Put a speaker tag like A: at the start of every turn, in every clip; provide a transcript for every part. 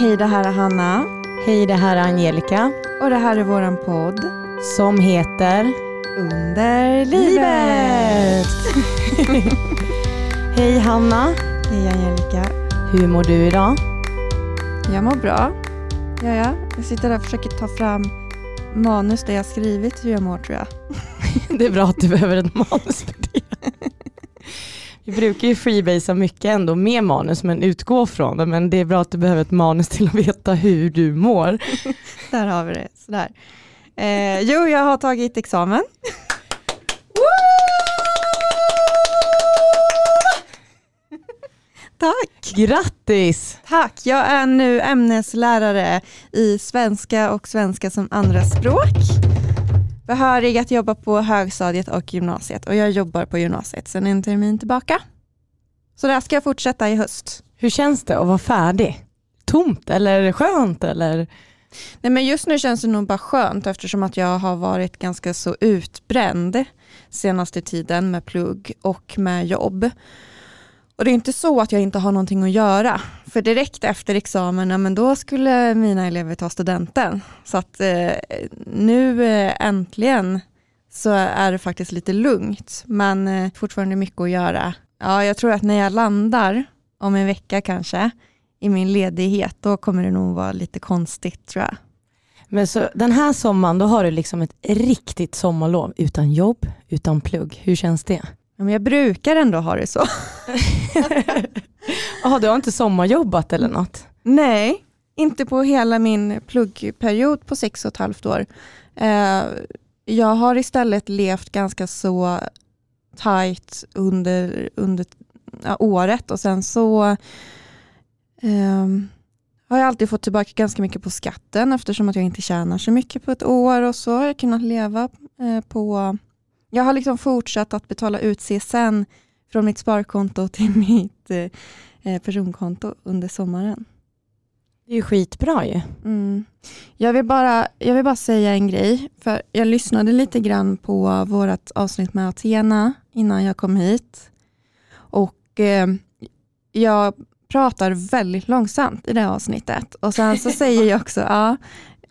A: Hej, det här är Hanna.
B: Hej, det här är Angelica
A: Och det här är våran podd
B: som heter
A: Under livet.
B: Hej Hanna,
A: Hej Angelica.
B: hur mår du idag?
A: Jag mår bra. Ja, ja. Jag sitter där och försöker ta fram manus där jag skrivit hur jag mår tror jag.
B: Det är bra att du behöver ett manus. Vi brukar ju freebasea mycket ändå med manus men utgå från det men det är bra att du behöver ett manus till att veta hur du mår.
A: Där har vi det. Sådär. Eh, jo, jag har tagit examen. Tack!
B: Grattis!
A: Tack! Jag är nu ämneslärare i svenska och svenska som andraspråk. Behörig att jobba på högstadiet och gymnasiet och jag jobbar på gymnasiet sedan en termin tillbaka. Så där ska jag fortsätta i höst.
B: Hur känns det att vara färdig? Tomt eller skönt eller?
A: Nej, men just nu känns det nog bara skönt eftersom att jag har varit ganska så utbränd senaste tiden med plugg och med jobb. Och det är inte så att jag inte har någonting att göra. För direkt efter examen, ja, men då skulle mina elever ta studenten. Så att eh, nu eh, äntligen så är det faktiskt lite lugnt. Men eh, fortfarande mycket att göra. Ja, jag tror att när jag landar om en vecka kanske i min ledighet, då kommer det nog vara lite konstigt tror jag.
B: Men så den här sommaren då har du liksom ett riktigt sommarlov utan jobb, utan plugg. Hur känns det?
A: Ja, men jag brukar ändå ha det så.
B: Jaha, du har inte sommarjobbat eller något?
A: Nej, inte på hela min pluggperiod på sex och ett halvt år. Eh, jag har istället levt ganska så tajt under, under ja, året och sen så ehm, har jag alltid fått tillbaka ganska mycket på skatten eftersom att jag inte tjänar så mycket på ett år och så har jag kunnat leva eh, på jag har liksom fortsatt att betala ut CSN från mitt sparkonto till mitt eh, personkonto under sommaren.
B: Det är ju skitbra ju.
A: Mm. Jag, vill bara, jag vill bara säga en grej, för jag lyssnade lite grann på vårt avsnitt med Athena innan jag kom hit. Och eh, jag pratar väldigt långsamt i det avsnittet. Och sen så säger jag också, ja,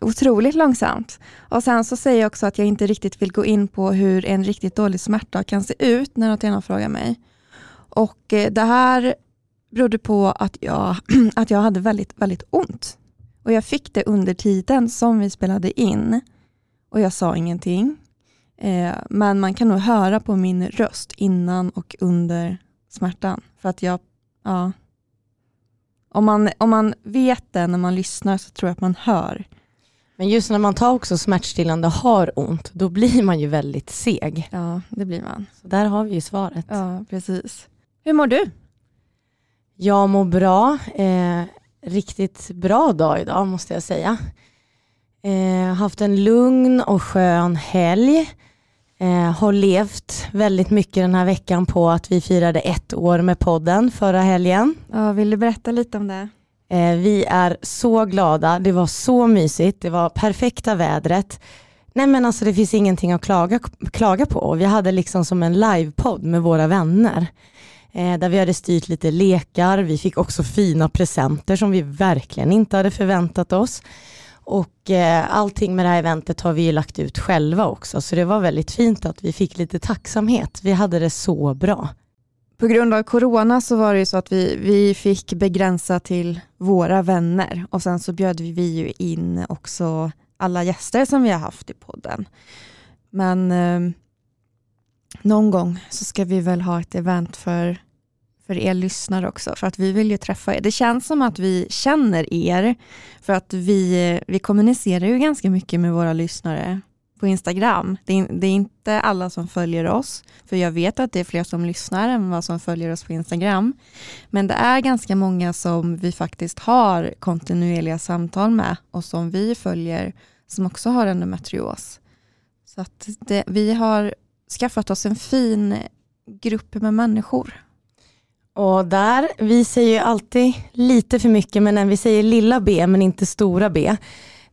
A: otroligt långsamt. Och sen så säger jag också att jag inte riktigt vill gå in på hur en riktigt dålig smärta kan se ut när Athena frågar mig. Och eh, det här berodde på att jag, att jag hade väldigt, väldigt ont. Och jag fick det under tiden som vi spelade in. Och jag sa ingenting. Eh, men man kan nog höra på min röst innan och under smärtan. För att jag, ja. Om man, om man vet det när man lyssnar så tror jag att man hör.
B: Men just när man tar också smärtstillande och har ont, då blir man ju väldigt seg.
A: Ja, det blir man.
B: Så där har vi ju svaret.
A: Ja, precis. Hur mår du?
B: Jag mår bra. Eh, riktigt bra dag idag måste jag säga. Eh, haft en lugn och skön helg. Eh, har levt väldigt mycket den här veckan på att vi firade ett år med podden förra helgen.
A: Ja, vill du berätta lite om det?
B: Eh, vi är så glada, det var så mysigt, det var perfekta vädret. Nej men alltså det finns ingenting att klaga, klaga på. Vi hade liksom som en livepodd med våra vänner. Eh, där vi hade styrt lite lekar, vi fick också fina presenter som vi verkligen inte hade förväntat oss. Och eh, allting med det här eventet har vi ju lagt ut själva också, så det var väldigt fint att vi fick lite tacksamhet. Vi hade det så bra.
A: På grund av corona så var det ju så att vi, vi fick begränsa till våra vänner och sen så bjöd vi ju in också alla gäster som vi har haft i podden. Men eh, någon gång så ska vi väl ha ett event för, för er lyssnare också, för att vi vill ju träffa er. Det känns som att vi känner er, för att vi, vi kommunicerar ju ganska mycket med våra lyssnare på Instagram. Det är, det är, inte alla som följer oss, för jag vet att det är fler som lyssnar än vad som följer oss på Instagram. Men det är ganska många som vi faktiskt har kontinuerliga samtal med och som vi följer som också har endometrios. Så att det, vi har skaffat oss en fin grupp med människor.
B: Och där, vi säger ju alltid lite för mycket men när vi säger lilla B men inte stora B.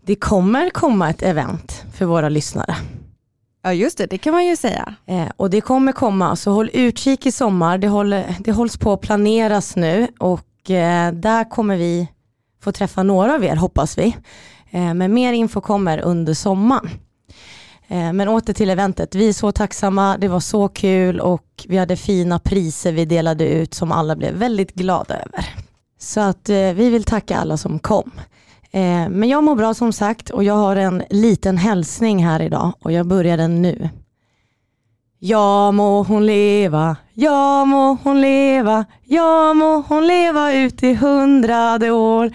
B: Det kommer komma ett event för våra lyssnare.
A: Ja just det, det kan man ju säga.
B: Eh, och det kommer komma, så håll utkik i sommar. Det, håller, det hålls på att planeras nu och eh, där kommer vi få träffa några av er hoppas vi. Eh, men mer info kommer under sommaren. Eh, men åter till eventet. Vi är så tacksamma, det var så kul och vi hade fina priser vi delade ut som alla blev väldigt glada över. Så att eh, vi vill tacka alla som kom. Eh, men jag mår bra som sagt och jag har en liten hälsning här idag och jag börjar den nu. Ja må hon leva, ja må hon leva, ja må hon leva ut i hundrade år.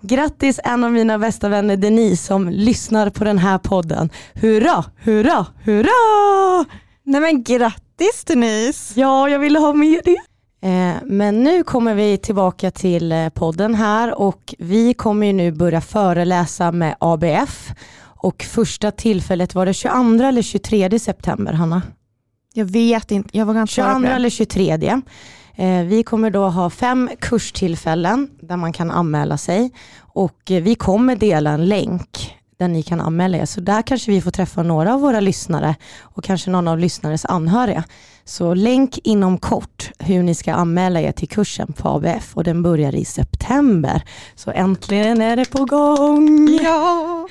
B: Grattis en av mina bästa vänner Denise som lyssnar på den här podden. Hurra, hurra, hurra!
A: Nej men grattis Denise!
B: Ja, jag ville ha med det. Eh, men nu kommer vi tillbaka till eh, podden här och vi kommer ju nu börja föreläsa med ABF och första tillfället var det 22 eller 23 september Hanna?
A: Jag vet inte, jag var ganska
B: 22 eller 23. Eh, vi kommer då ha fem kurstillfällen där man kan anmäla sig och vi kommer dela en länk där ni kan anmäla er. Så där kanske vi får träffa några av våra lyssnare och kanske någon av lyssnares anhöriga. Så länk inom kort hur ni ska anmäla er till kursen på ABF och den börjar i september. Så äntligen är det på gång.
A: Ja!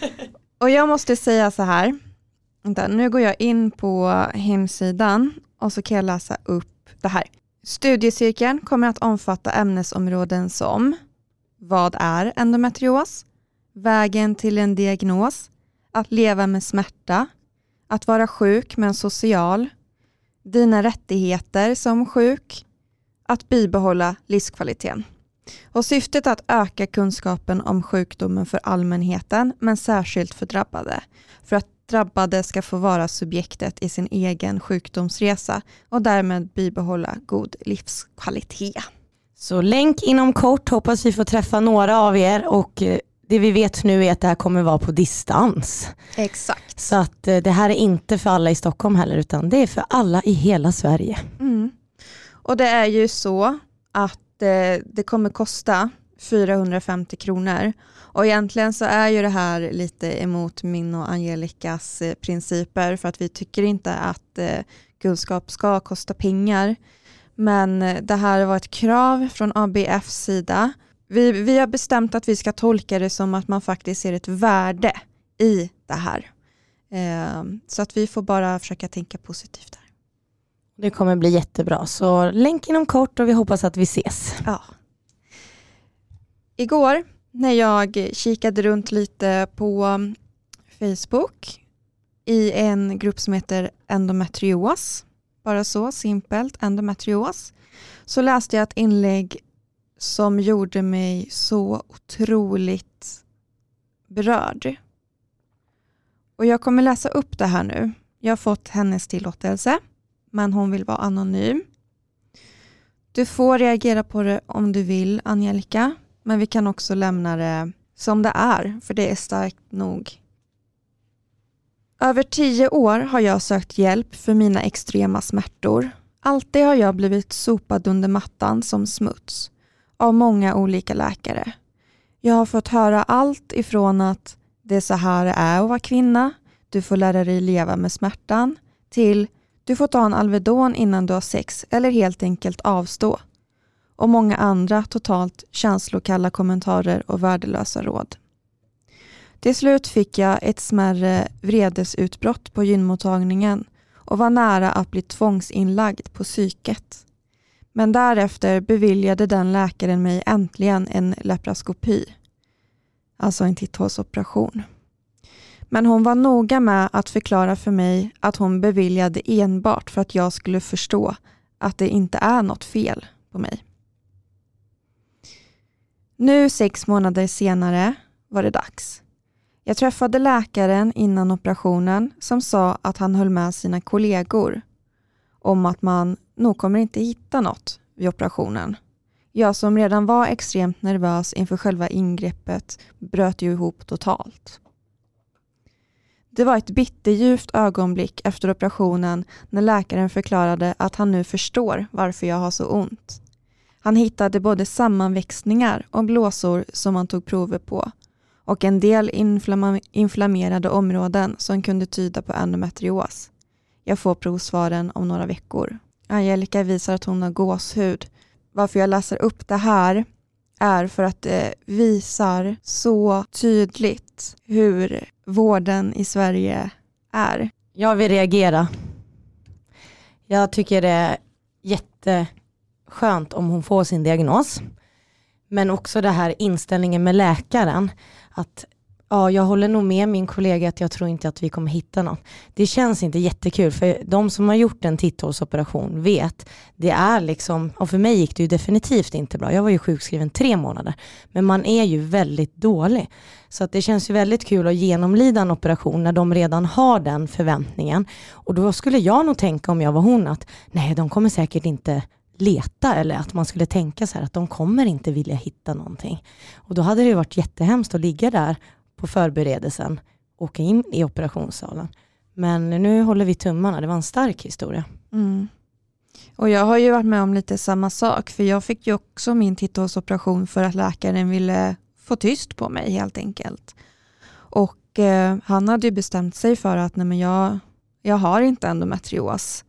A: Och jag måste säga så här, nu går jag in på hemsidan och så kan jag läsa upp det här. Studiecirkeln kommer att omfatta ämnesområden som vad är endometrios? Vägen till en diagnos, att leva med smärta, att vara sjuk men social, dina rättigheter som sjuk, att bibehålla livskvaliteten. Och syftet är att öka kunskapen om sjukdomen för allmänheten, men särskilt för drabbade. För att drabbade ska få vara subjektet i sin egen sjukdomsresa och därmed bibehålla god livskvalitet.
B: Så länk inom kort, hoppas vi får träffa några av er och eh, det vi vet nu är att det här kommer vara på distans.
A: Exakt.
B: Så att eh, det här är inte för alla i Stockholm heller utan det är för alla i hela Sverige.
A: Mm. Och det är ju så att eh, det kommer kosta 450 kronor. Och egentligen så är ju det här lite emot min och Angelicas eh, principer för att vi tycker inte att eh, kunskap ska kosta pengar. Men det här var ett krav från ABFs sida vi, vi har bestämt att vi ska tolka det som att man faktiskt ser ett värde i det här. Eh, så att vi får bara försöka tänka positivt där.
B: Det kommer bli jättebra, så länk inom kort och vi hoppas att vi ses.
A: Ja. Igår när jag kikade runt lite på Facebook i en grupp som heter endometrios, bara så simpelt, endometrios, så läste jag ett inlägg som gjorde mig så otroligt berörd. Och jag kommer läsa upp det här nu. Jag har fått hennes tillåtelse, men hon vill vara anonym. Du får reagera på det om du vill, Angelica, men vi kan också lämna det som det är, för det är starkt nog. Över tio år har jag sökt hjälp för mina extrema smärtor. Alltid har jag blivit sopad under mattan som smuts av många olika läkare. Jag har fått höra allt ifrån att det är så här det är att vara kvinna, du får lära dig leva med smärtan, till du får ta en Alvedon innan du har sex eller helt enkelt avstå. Och många andra totalt känslokalla kommentarer och värdelösa råd. Till slut fick jag ett smärre vredesutbrott på gynmottagningen och var nära att bli tvångsinlagd på psyket. Men därefter beviljade den läkaren mig äntligen en laparoskopi, alltså en titthålsoperation. Men hon var noga med att förklara för mig att hon beviljade enbart för att jag skulle förstå att det inte är något fel på mig. Nu sex månader senare var det dags. Jag träffade läkaren innan operationen som sa att han höll med sina kollegor om att man nog kommer inte hitta något vid operationen. Jag som redan var extremt nervös inför själva ingreppet bröt ju ihop totalt. Det var ett bitterljuvt ögonblick efter operationen när läkaren förklarade att han nu förstår varför jag har så ont. Han hittade både sammanväxningar och blåsor som han tog prover på och en del inflammerade områden som kunde tyda på endometrios. Jag får provsvaren om några veckor. Angelica visar att hon har gåshud. Varför jag läser upp det här är för att det visar så tydligt hur vården i Sverige är.
B: Jag vill reagera. Jag tycker det är jätteskönt om hon får sin diagnos. Men också det här inställningen med läkaren. Att ja, jag håller nog med min kollega att jag tror inte att vi kommer hitta något. Det känns inte jättekul för de som har gjort en titthålsoperation vet, det är liksom, och för mig gick det ju definitivt inte bra. Jag var ju sjukskriven tre månader. Men man är ju väldigt dålig. Så att det känns ju väldigt kul att genomlida en operation när de redan har den förväntningen. Och då skulle jag nog tänka om jag var hon att nej, de kommer säkert inte leta eller att man skulle tänka så här att de kommer inte vilja hitta någonting. Och då hade det varit jättehemskt att ligga där på förberedelsen, åka in i operationssalen. Men nu håller vi tummarna, det var en stark historia.
A: Mm. Och jag har ju varit med om lite samma sak, för jag fick ju också min titthålsoperation för att läkaren ville få tyst på mig helt enkelt. Och eh, han hade ju bestämt sig för att nej men jag, jag har inte endometrios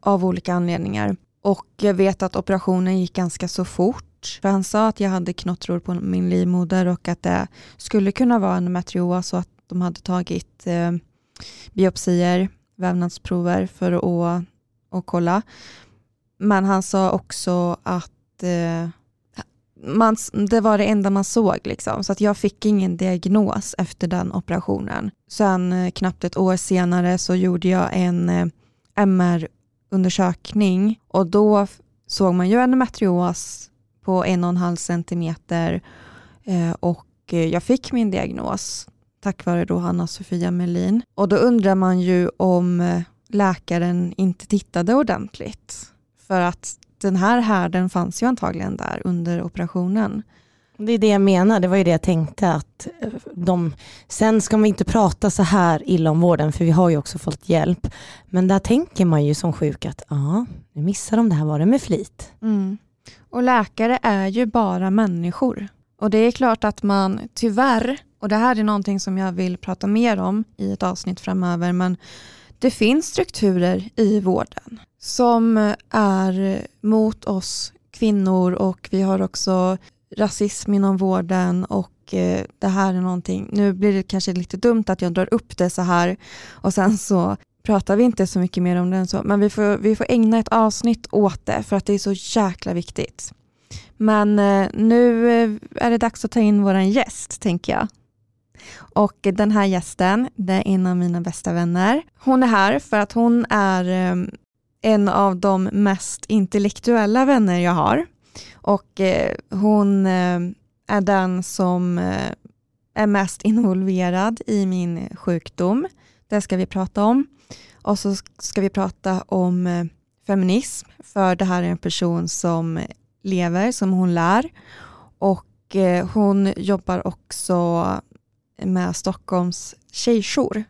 A: av olika anledningar. Och jag vet att operationen gick ganska så fort. För han sa att jag hade knottror på min livmoder och att det skulle kunna vara endometrios och att de hade tagit eh, biopsier, vävnadsprover för att, och kolla. Men han sa också att eh, man, det var det enda man såg. Liksom. Så att jag fick ingen diagnos efter den operationen. Sen eh, knappt ett år senare så gjorde jag en eh, MR-undersökning och då såg man ju endometrios på en och en halv centimeter eh, och eh, jag fick min diagnos tack vare då Hanna-Sofia Melin. Och då undrar man ju om eh, läkaren inte tittade ordentligt. För att den här härden fanns ju antagligen där under operationen.
B: Det är det jag menar, det var ju det jag tänkte att de, sen ska man inte prata så här illa om vården för vi har ju också fått hjälp. Men där tänker man ju som sjuk att ja, nu missar de det här, var det med flit?
A: Mm. Och läkare är ju bara människor. Och det är klart att man tyvärr, och det här är någonting som jag vill prata mer om i ett avsnitt framöver, men det finns strukturer i vården som är mot oss kvinnor och vi har också rasism inom vården och eh, det här är någonting, nu blir det kanske lite dumt att jag drar upp det så här och sen så pratar vi inte så mycket mer om det än så, men vi får, vi får ägna ett avsnitt åt det för att det är så jäkla viktigt. Men eh, nu eh, är det dags att ta in våran gäst, tänker jag. Och den här gästen, det är en av mina bästa vänner. Hon är här för att hon är eh, en av de mest intellektuella vänner jag har. Och hon är den som är mest involverad i min sjukdom. Det ska vi prata om. Och så ska vi prata om eh, feminism, för det här är en person som lever, som hon lär. Och eh, hon jobbar också med Stockholms tjejjour.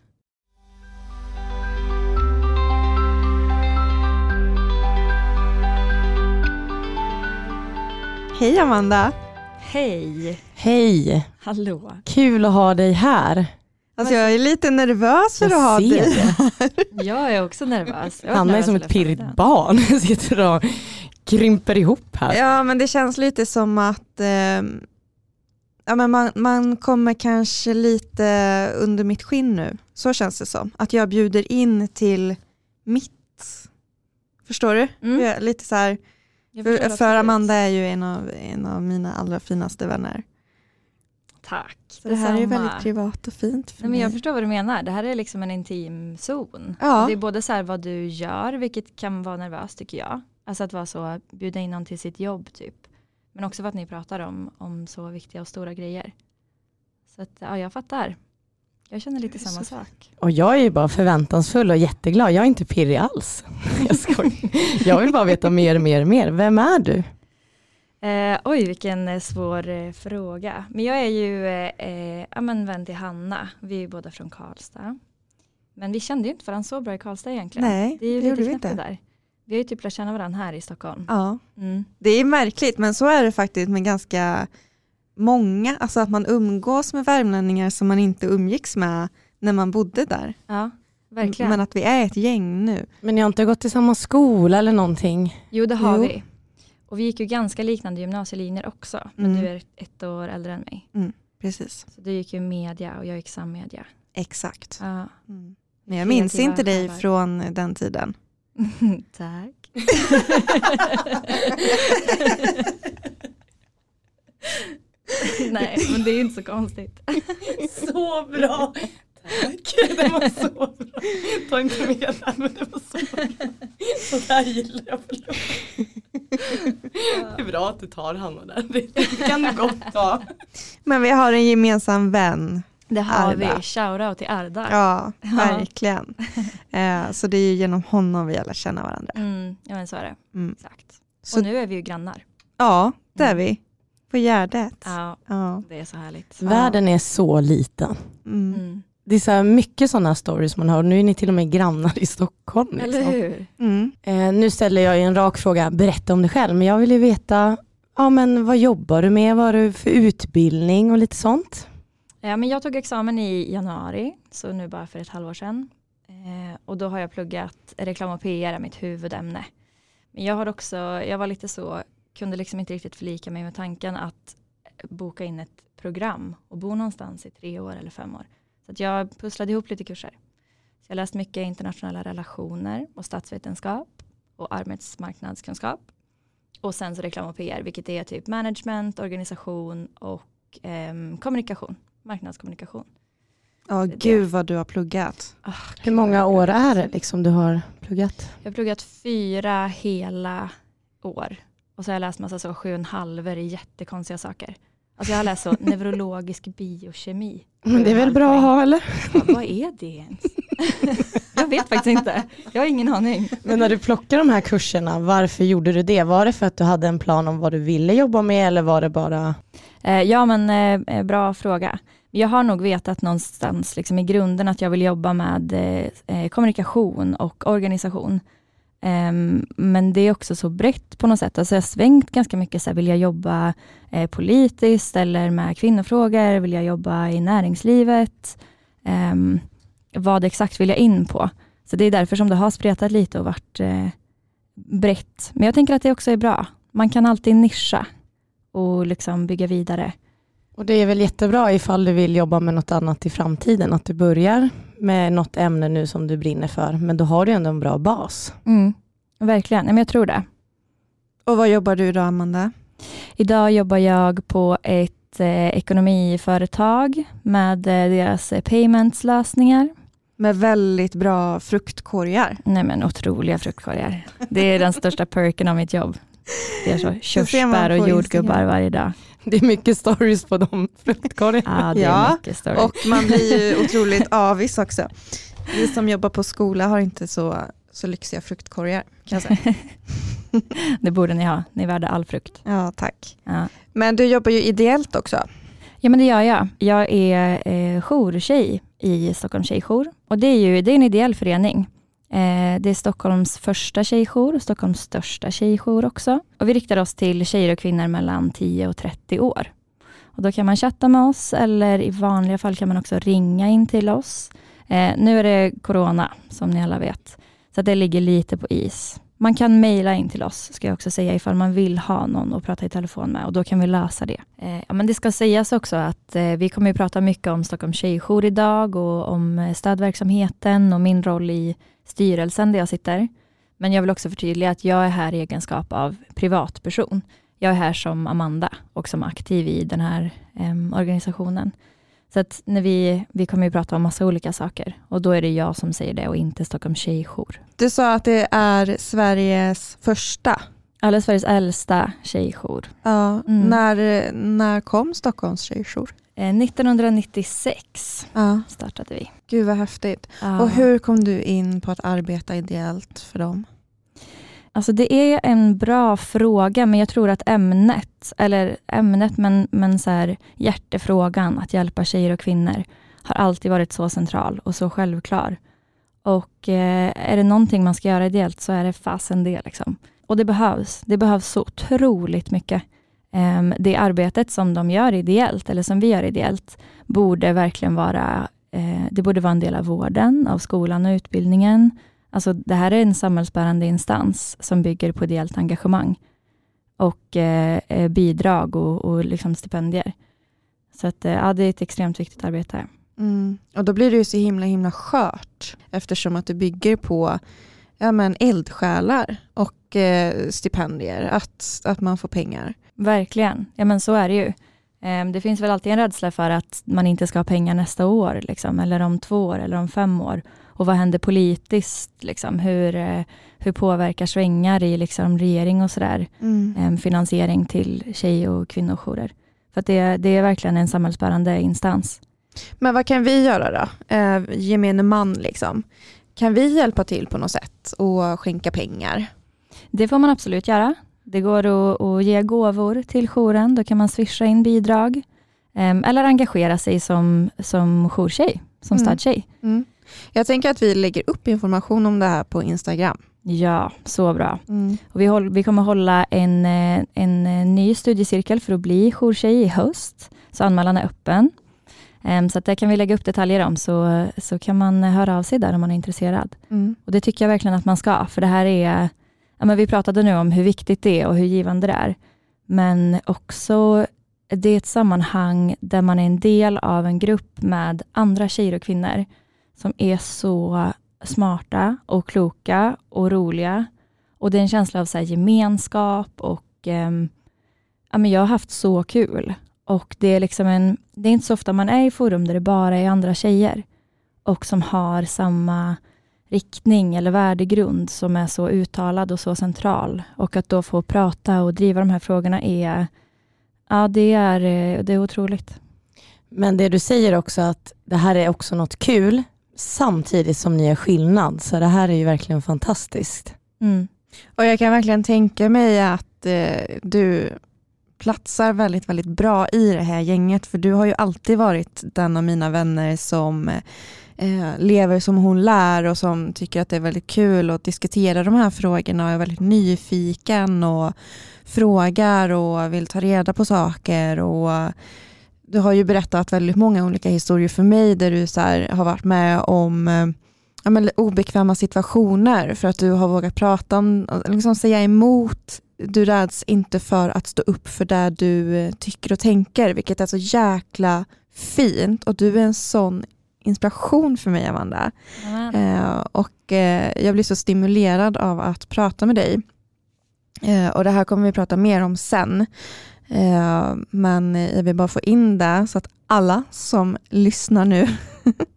A: Hej Amanda!
C: Hej!
B: Hej!
C: Hallå!
B: Kul att ha dig här.
A: Alltså jag är lite nervös för
B: jag
A: att ha dig
C: det. Jag är också nervös.
B: Hanna är som ett pirrigt barn, sitter och krymper ihop här.
A: Ja men det känns lite som att eh, ja, men man, man kommer kanske lite under mitt skinn nu. Så känns det som. Att jag bjuder in till mitt. Förstår du? Mm. Lite så här, för, för Amanda är ju en av, en av mina allra finaste vänner.
C: Tack.
A: Så det här är väldigt privat och fint
C: för Nej, men Jag förstår vad du menar. Det här är liksom en intim zon. Ja. Det är både så vad du gör, vilket kan vara nervöst tycker jag. Alltså att vara så, bjuda in någon till sitt jobb typ. Men också att ni pratar om, om så viktiga och stora grejer. Så att, ja, jag fattar. Jag känner lite samma sak.
B: Och jag är ju bara förväntansfull och jätteglad. Jag är inte pirrig alls. Jag, jag vill bara veta mer, mer, mer. Vem är du?
C: Eh, oj, vilken eh, svår eh, fråga. Men jag är ju eh, eh ja, men vän till Hanna. Vi är båda från Karlstad. Men vi kände ju inte varandra så bra i Karlstad egentligen.
A: Nej,
C: det, är ju
A: det gjorde vi inte.
C: Där. Vi har ju typ lärt känna varandra här i Stockholm.
A: Ja, mm. det är märkligt men så är det faktiskt med ganska många. Alltså att man umgås med värmlänningar som man inte umgicks med när man bodde där.
C: Ja, verkligen.
A: Men att vi är ett gäng nu.
B: Men ni har inte gått i samma skola eller någonting?
C: Jo, det har jo. vi. Och vi gick ju ganska liknande gymnasielinjer också. Men mm. du är ett år äldre än mig.
A: Mm, precis.
C: Så du gick ju media och jag gick sammedia.
A: Exakt. Ja. Mm. Men jag minns inte dig från den tiden.
C: Tack. Nej, men det är inte så konstigt.
B: så bra. Tack, det var så bra. Ta inte med den, men det var så bra. Så där gillar jag, förlåt. Det är bra att du tar Hanna där, det kan du gott ta.
A: Men vi har en gemensam vän.
C: Det har Arda. vi, shoutout till Arda.
A: Ja, verkligen. eh, så det är genom honom vi alla känner varandra.
C: Mm, ja men så är det. Mm. Exakt. Så, Och nu är vi ju grannar.
A: Ja, det är mm. vi. På Gärdet.
C: Ja, ja, det är så härligt.
B: Världen är så liten. Mm. Det är så mycket sådana stories man hör. Nu är ni till och med grannar i Stockholm. Liksom.
C: Eller hur? Mm.
B: Eh, nu ställer jag en rak fråga, berätta om dig själv. Men jag vill ju veta, ja, men vad jobbar du med? Vad har du för utbildning och lite sånt?
C: Ja, men jag tog examen i januari, så nu bara för ett halvår sedan. Eh, och då har jag pluggat reklam och PR, är mitt huvudämne. Men jag har också, jag var lite så, kunde liksom inte riktigt förlika mig med tanken att boka in ett program och bo någonstans i tre år eller fem år. Så att jag pusslade ihop lite kurser. Så jag läste mycket internationella relationer och statsvetenskap och arbetsmarknadskunskap. Och sen så reklam och PR, vilket är typ management, organisation och eh, kommunikation, marknadskommunikation.
A: Ja, oh, gud vad du har pluggat.
B: Oh, Hur många år är det liksom du har pluggat?
C: Jag har pluggat fyra hela år. Och så har jag läst massa så sju och en halver i jättekonstiga saker. Alltså jag har läst så neurologisk biokemi.
B: Men det är väl bra att ha eller?
C: Ja, vad är det ens? jag vet faktiskt inte. Jag har ingen aning.
B: Men när du plockade de här kurserna, varför gjorde du det? Var det för att du hade en plan om vad du ville jobba med eller var det bara?
C: Eh, ja men eh, eh bra fråga. Jag har nog vetat någonstans liksom i grunden att jag vill jobba med kommunikation och organisation. Um, men det är också så brett på något sätt. Alltså jag har svängt ganska mycket. Så här, vill jag jobba eh, politiskt eller med kvinnofrågor? Vill jag jobba i näringslivet? Um, vad exakt vill jag in på? Så det är därför som det har spretat lite och varit eh, brett. Men jag tänker att det också är bra. Man kan alltid nischa och liksom bygga vidare.
B: Och Det är väl jättebra ifall du vill jobba med något annat i framtiden, att du börjar med något ämne nu som du brinner för, men då har du ändå en bra bas.
C: Mm, verkligen, men jag tror det.
A: Och vad jobbar du idag, Amanda?
C: Idag jobbar jag på ett eh, ekonomiföretag med eh, deras eh, paymentslösningar.
A: Med väldigt bra fruktkorgar.
C: Nej men otroliga fruktkorgar. Det är den största perken av mitt jobb. Det är så körsbär och jordgubbar varje dag.
B: Det är mycket stories på de fruktkorgarna.
C: Ja, det är ja, mycket stories.
A: och man blir ju otroligt avis också. Vi som jobbar på skola har inte så, så lyxiga fruktkorgar. Kan jag säga.
C: det borde ni ha, ni är värda all frukt.
A: Ja, tack. Ja. Men du jobbar ju ideellt också.
C: Ja men det gör jag. Jag är eh, jourtjej i Stockholms tjejjour och det är ju det är en ideell förening. Eh, det är Stockholms första tjejjour och Stockholms största tjejjour också. Och vi riktar oss till tjejer och kvinnor mellan 10 och 30 år. Och då kan man chatta med oss eller i vanliga fall kan man också ringa in till oss. Eh, nu är det corona som ni alla vet, så det ligger lite på is. Man kan mejla in till oss, ska jag också säga, ifall man vill ha någon att prata i telefon med och då kan vi lösa det. Eh, ja, men det ska sägas också att eh, vi kommer att prata mycket om Stockholms tjejjour idag och om eh, stödverksamheten och min roll i styrelsen där jag sitter. Men jag vill också förtydliga att jag är här i egenskap av privatperson. Jag är här som Amanda och som aktiv i den här eh, organisationen. Så att när vi, vi kommer att prata om massa olika saker och då är det jag som säger det och inte Stockholms tjejjour.
A: Du sa att det är Sveriges första?
C: Eller Sveriges äldsta tjejjour.
A: Ja, mm. när, när kom Stockholms tjejjour?
C: 1996 eh, ja. startade vi.
A: Gud vad häftigt. Ja. Och hur kom du in på att arbeta ideellt för dem?
C: Alltså det är en bra fråga, men jag tror att ämnet, eller ämnet, men, men så här, hjärtefrågan, att hjälpa tjejer och kvinnor, har alltid varit så central och så självklar. Och eh, är det någonting man ska göra ideellt så är det fasen det. Liksom. Och det behövs. Det behövs så otroligt mycket. Ehm, det arbetet som de gör ideellt, eller som vi gör ideellt, borde verkligen vara, eh, det borde vara en del av vården, av skolan och utbildningen. Alltså det här är en samhällsbärande instans som bygger på ideellt engagemang. och eh, eh, bidrag och, och liksom stipendier. Så att, eh, ja, det är ett extremt viktigt arbete.
A: Mm. Och då blir det ju så himla himla skört eftersom att det bygger på ja, men eldsjälar och eh, stipendier, att, att man får pengar.
C: Verkligen, ja men så är det ju. Eh, det finns väl alltid en rädsla för att man inte ska ha pengar nästa år, liksom, eller om två år eller om fem år. Och vad händer politiskt? Liksom? Hur, eh, hur påverkar svängar i liksom, regering och sådär mm. eh, finansiering till tjej och kvinnojourer? För det, det är verkligen en samhällsbärande instans.
A: Men vad kan vi göra då? Eh, gemene man liksom. Kan vi hjälpa till på något sätt och skänka pengar?
C: Det får man absolut göra. Det går att, att ge gåvor till jouren. Då kan man swisha in bidrag. Eh, eller engagera sig som, som jourtjej, som mm. stadtjej. Mm.
A: Jag tänker att vi lägger upp information om det här på Instagram.
C: Ja, så bra. Mm. Och vi, håll, vi kommer hålla en, eh, en eh, ny studiecirkel för att bli jourtjej i höst. Så anmälan är öppen. Um, så att där kan vi lägga upp detaljer om, så, så kan man höra av sig där om man är intresserad. Mm. Och Det tycker jag verkligen att man ska, för det här är, ja, men vi pratade nu om hur viktigt det är och hur givande det är. Men också, det är ett sammanhang där man är en del av en grupp med andra tjejer och kvinnor som är så smarta och kloka och roliga. Och det är en känsla av så gemenskap och eh, ja, men jag har haft så kul. Och det är, liksom en, det är inte så ofta man är i forum där det bara är andra tjejer och som har samma riktning eller värdegrund som är så uttalad och så central. Och att då få prata och driva de här frågorna är, ja, det är, det är otroligt.
B: Men det du säger också att det här är också något kul samtidigt som ni är skillnad. Så det här är ju verkligen fantastiskt.
A: Mm. Och jag kan verkligen tänka mig att eh, du platsar väldigt, väldigt bra i det här gänget, för du har ju alltid varit den av mina vänner som eh, lever som hon lär och som tycker att det är väldigt kul att diskutera de här frågorna och är väldigt nyfiken och frågar och vill ta reda på saker. och du har ju berättat väldigt många olika historier för mig där du så har varit med om eh, ja, men obekväma situationer för att du har vågat prata om, liksom säga emot. Du räds inte för att stå upp för det du eh, tycker och tänker, vilket är så jäkla fint och du är en sån inspiration för mig Amanda. Eh, och eh, jag blir så stimulerad av att prata med dig. Eh, och det här kommer vi prata mer om sen. Eh, men jag vill bara få in det så att alla som lyssnar nu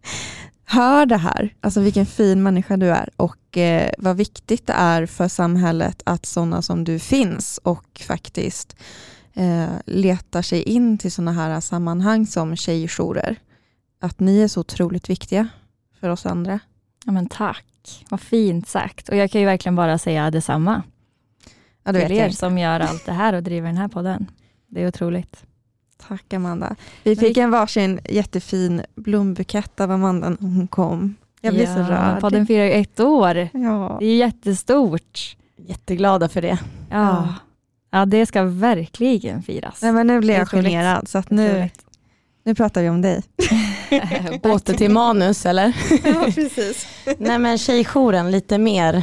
A: hör det här. Alltså vilken fin människa du är och eh, vad viktigt det är för samhället att sådana som du finns och faktiskt eh, letar sig in till sådana här sammanhang som tjejjourer. Att ni är så otroligt viktiga för oss andra.
C: Ja, men tack, vad fint sagt. Och jag kan ju verkligen bara säga detsamma. Ja, till er som gör allt det här och driver den här podden. Det är otroligt.
A: Tack Amanda. Vi fick en varsin jättefin blombukett av Amanda när hon kom. Jag blir ja, så rörd.
C: Podden firar ett år. Ja. Det är jättestort.
B: Jätteglada för det.
C: Ja, ja det ska verkligen firas.
A: Nej, men nu blir jag generad så att nu, nu pratar vi om dig.
B: Åter till manus eller?
A: ja, precis.
B: Nej men tjejjouren, lite mer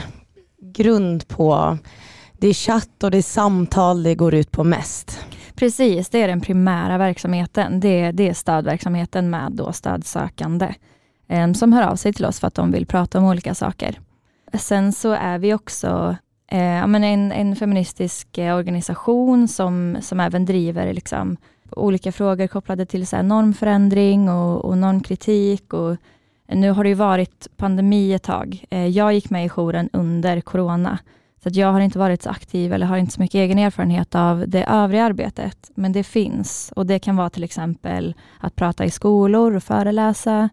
B: grund på, det är chatt och det är samtal det går ut på mest.
C: Precis, det är den primära verksamheten. Det, det är stödverksamheten med då stödsökande eh, som hör av sig till oss för att de vill prata om olika saker. Sen så är vi också eh, en, en feministisk eh, organisation som, som även driver liksom, olika frågor kopplade till så här, normförändring och, och normkritik. Och, eh, nu har det ju varit pandemi ett tag. Eh, jag gick med i jouren under corona så jag har inte varit så aktiv eller har inte så mycket egen erfarenhet av det övriga arbetet. Men det finns och det kan vara till exempel att prata i skolor och föreläsa.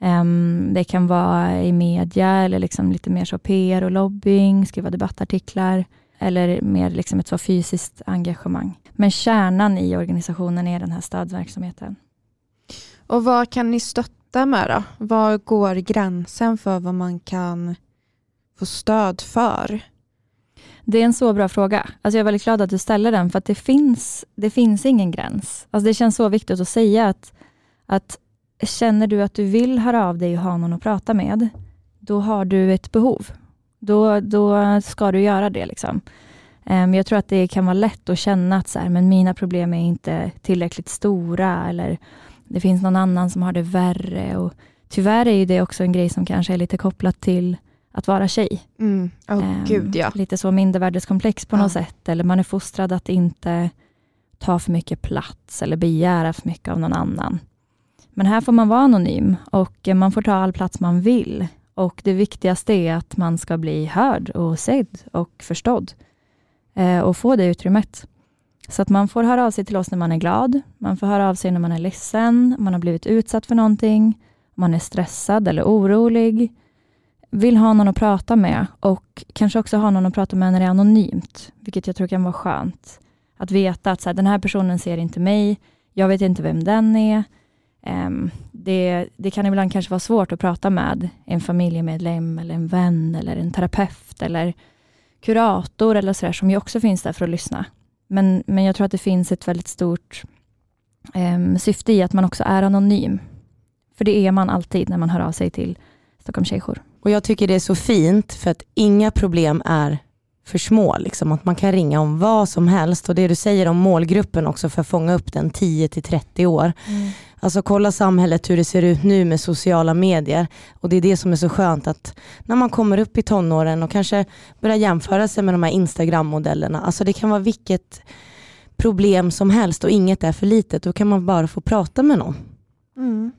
C: Ehm, det kan vara i media eller liksom lite mer så PR och lobbying, skriva debattartiklar eller mer liksom ett så fysiskt engagemang. Men kärnan i organisationen är den här stödverksamheten.
A: Och vad kan ni stötta med då? Var går gränsen för vad man kan få stöd för?
C: Det är en så bra fråga. Alltså jag är väldigt glad att du ställer den, för att det finns, det finns ingen gräns. Alltså det känns så viktigt att säga att, att känner du att du vill höra av dig och ha någon att prata med, då har du ett behov. Då, då ska du göra det. Liksom. Um, jag tror att det kan vara lätt att känna att så här, men mina problem är inte tillräckligt stora eller det finns någon annan som har det värre. Och tyvärr är det också en grej som kanske är lite kopplat till att vara tjej.
A: Mm. Oh, um, Gud, ja.
C: Lite så mindervärdeskomplex på ja. något sätt. Eller man är fostrad att inte ta för mycket plats eller begära för mycket av någon annan. Men här får man vara anonym och man får ta all plats man vill. Och Det viktigaste är att man ska bli hörd och sedd och förstådd eh, och få det utrymmet. Så att man får höra av sig till oss när man är glad, man får höra av sig när man är ledsen, man har blivit utsatt för någonting, man är stressad eller orolig, vill ha någon att prata med och kanske också ha någon att prata med när det är anonymt, vilket jag tror kan vara skönt. Att veta att så här, den här personen ser inte mig, jag vet inte vem den är. Um, det, det, kan ibland kanske vara svårt att prata med en familjemedlem, eller en vän, eller en terapeut, eller kurator, eller så där, som ju också finns där för att lyssna. Men, men jag tror att det finns ett väldigt stort um, syfte i att man också är anonym. För det är man alltid när man hör av sig till Stockholm Tjejjour.
B: Och jag tycker det är så fint, för att inga problem är för små. Liksom. Att man kan ringa om vad som helst och det du säger om målgruppen också för att fånga upp den 10 till 30 år. Mm. Alltså kolla samhället hur det ser ut nu med sociala medier och det är det som är så skönt att när man kommer upp i tonåren och kanske börjar jämföra sig med de här Instagram-modellerna. Alltså det kan vara vilket problem som helst och inget är för litet. Då kan man bara få prata med någon. Mm.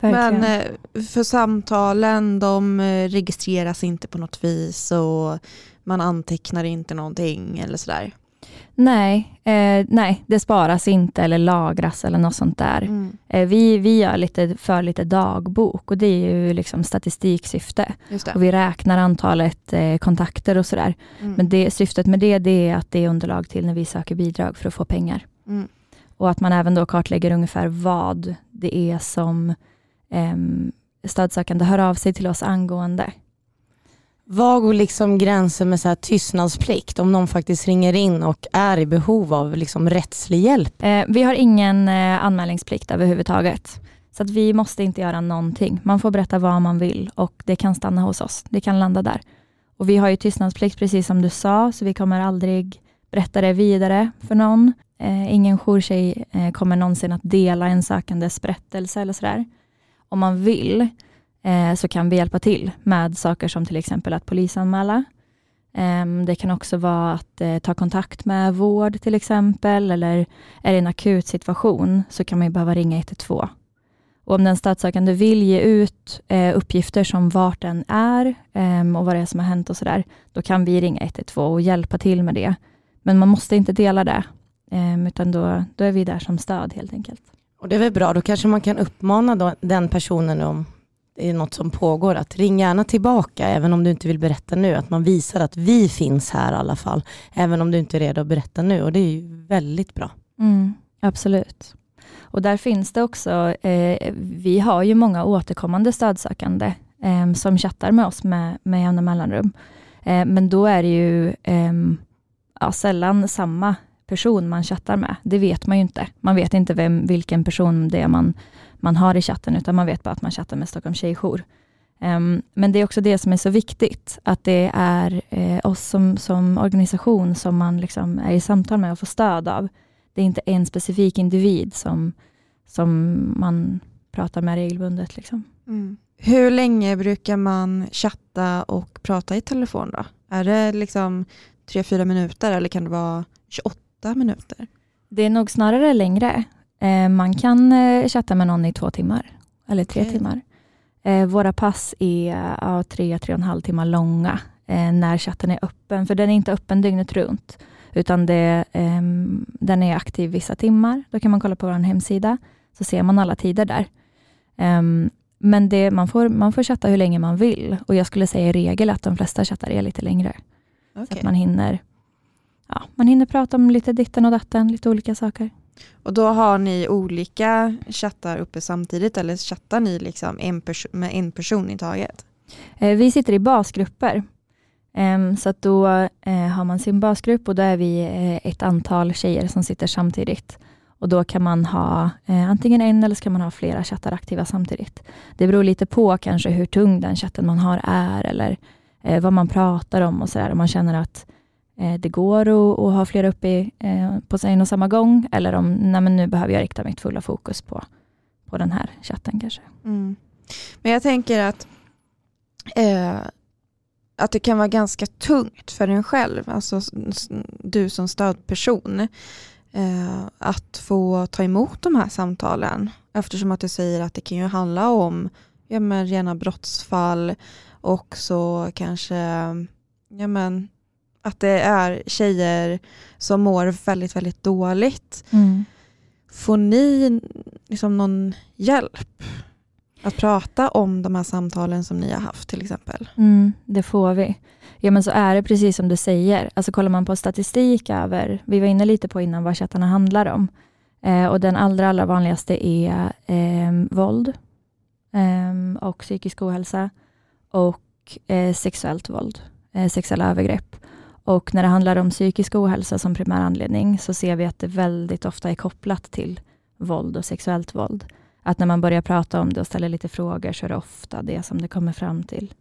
A: Men eh, för samtalen, de eh, registreras inte på något vis och man antecknar inte någonting eller sådär?
C: Nej, eh, nej, det sparas inte eller lagras eller något sånt där. Mm. Eh, vi, vi gör lite, för lite dagbok och det är ju liksom statistiksyfte. Och vi räknar antalet eh, kontakter och sådär. Mm. Men det, syftet med det, det är att det är underlag till när vi söker bidrag för att få pengar. Mm. Och att man även då kartlägger ungefär vad det är som eh, stödsökande hör av sig till oss angående.
B: Var går liksom gränsen med så här tystnadsplikt om någon faktiskt ringer in och är i behov av liksom rättslig hjälp?
C: Eh, vi har ingen eh, anmälningsplikt överhuvudtaget. Så att vi måste inte göra någonting. Man får berätta vad man vill och det kan stanna hos oss. Det kan landa där. Och Vi har ju tystnadsplikt precis som du sa, så vi kommer aldrig berätta det vidare för någon. Eh, ingen jourtjej eh, kommer någonsin att dela en sökandes berättelse eller sådär. Om man vill eh, så kan vi hjälpa till med saker som till exempel att polisanmäla. Ehm, det kan också vara att eh, ta kontakt med vård till exempel, eller är det en akut situation så kan man behöva ringa 112. Och om den stödsökande vill ge ut eh, uppgifter som vart den är ehm, och vad det är som har hänt och sådär, då kan vi ringa 112 och hjälpa till med det. Men man måste inte dela det, ehm, utan då, då är vi där som stöd helt enkelt.
B: Och Det är väl bra, då kanske man kan uppmana då, den personen om det är något som pågår, att ring gärna tillbaka, även om du inte vill berätta nu, att man visar att vi finns här i alla fall, även om du inte är redo att berätta nu och det är ju väldigt bra.
C: Mm, absolut. Och där finns det också, eh, vi har ju många återkommande stödsökande eh, som chattar med oss med, med jämna mellanrum. Eh, men då är det ju ehm, ja, sällan samma person man chattar med. Det vet man ju inte. Man vet inte vem, vilken person det är man man har i chatten, utan man vet bara att man chattar med Stockholm Tjejjour. Um, men det är också det som är så viktigt, att det är eh, oss som, som organisation som man liksom är i samtal med och får stöd av. Det är inte en specifik individ som, som man pratar med regelbundet. Liksom.
A: Mm. Hur länge brukar man chatta och prata i telefon? då? Är det liksom 3-4 minuter eller kan det vara 28 minuter?
C: Det är nog snarare längre. Eh, man kan eh, chatta med någon i två timmar, eller tre okay. timmar. Eh, våra pass är ja, tre, tre och en halv timmar långa när chatten är öppen, för den är inte öppen dygnet runt, utan det, ehm, den är aktiv vissa timmar. Då kan man kolla på vår hemsida, så ser man alla tider där. Ehm, men det, man, får, man får chatta hur länge man vill och jag skulle säga i regel att de flesta chattar är lite längre. Okay. Så att man hinner, ja, man hinner prata om lite ditten och datten, lite olika saker.
A: Och då har ni olika chattar uppe samtidigt eller chattar ni liksom en med en person i taget?
C: Eh, vi sitter i basgrupper. Ehm, så att då eh, har man sin basgrupp och då är vi eh, ett antal tjejer som sitter samtidigt. Och Då kan man ha antingen en eller så kan man ha flera chattar aktiva samtidigt. Det beror lite på kanske hur tung den chatten man har är eller vad man pratar om och sådär. Om man känner att eh, Eh, det går att, att, ha flera uppe eh, på sig och samma gång, eller om nej, men nu behöver jag rikta mitt fulla fokus på, på den här chatten kanske.
A: Mm. Men jag tänker att eh, att det kan vara ganska tungt för en själv, alltså du som stödperson, eh, att få ta emot de här samtalen. Eftersom att du säger att det kan ju handla om ja, men, rena brottsfall och så kanske ja, men, att det är tjejer som mår väldigt, väldigt dåligt. Mm. Får ni liksom någon hjälp att prata om de här samtalen som ni har haft till exempel?
C: Mm, det får vi. Ja men så är det precis som du säger. Alltså kollar man på statistik över, vi var inne lite på innan vad chattarna handlar om. Eh, och den allra, allra vanligaste är eh, våld eh, och psykisk ohälsa och eh, sexuellt våld, eh, sexuella övergrepp. Och när det handlar om psykisk ohälsa som primär anledning så ser vi att det väldigt ofta är kopplat till våld och sexuellt våld att när man börjar prata om det och ställer lite frågor så är det ofta det som det kommer fram till.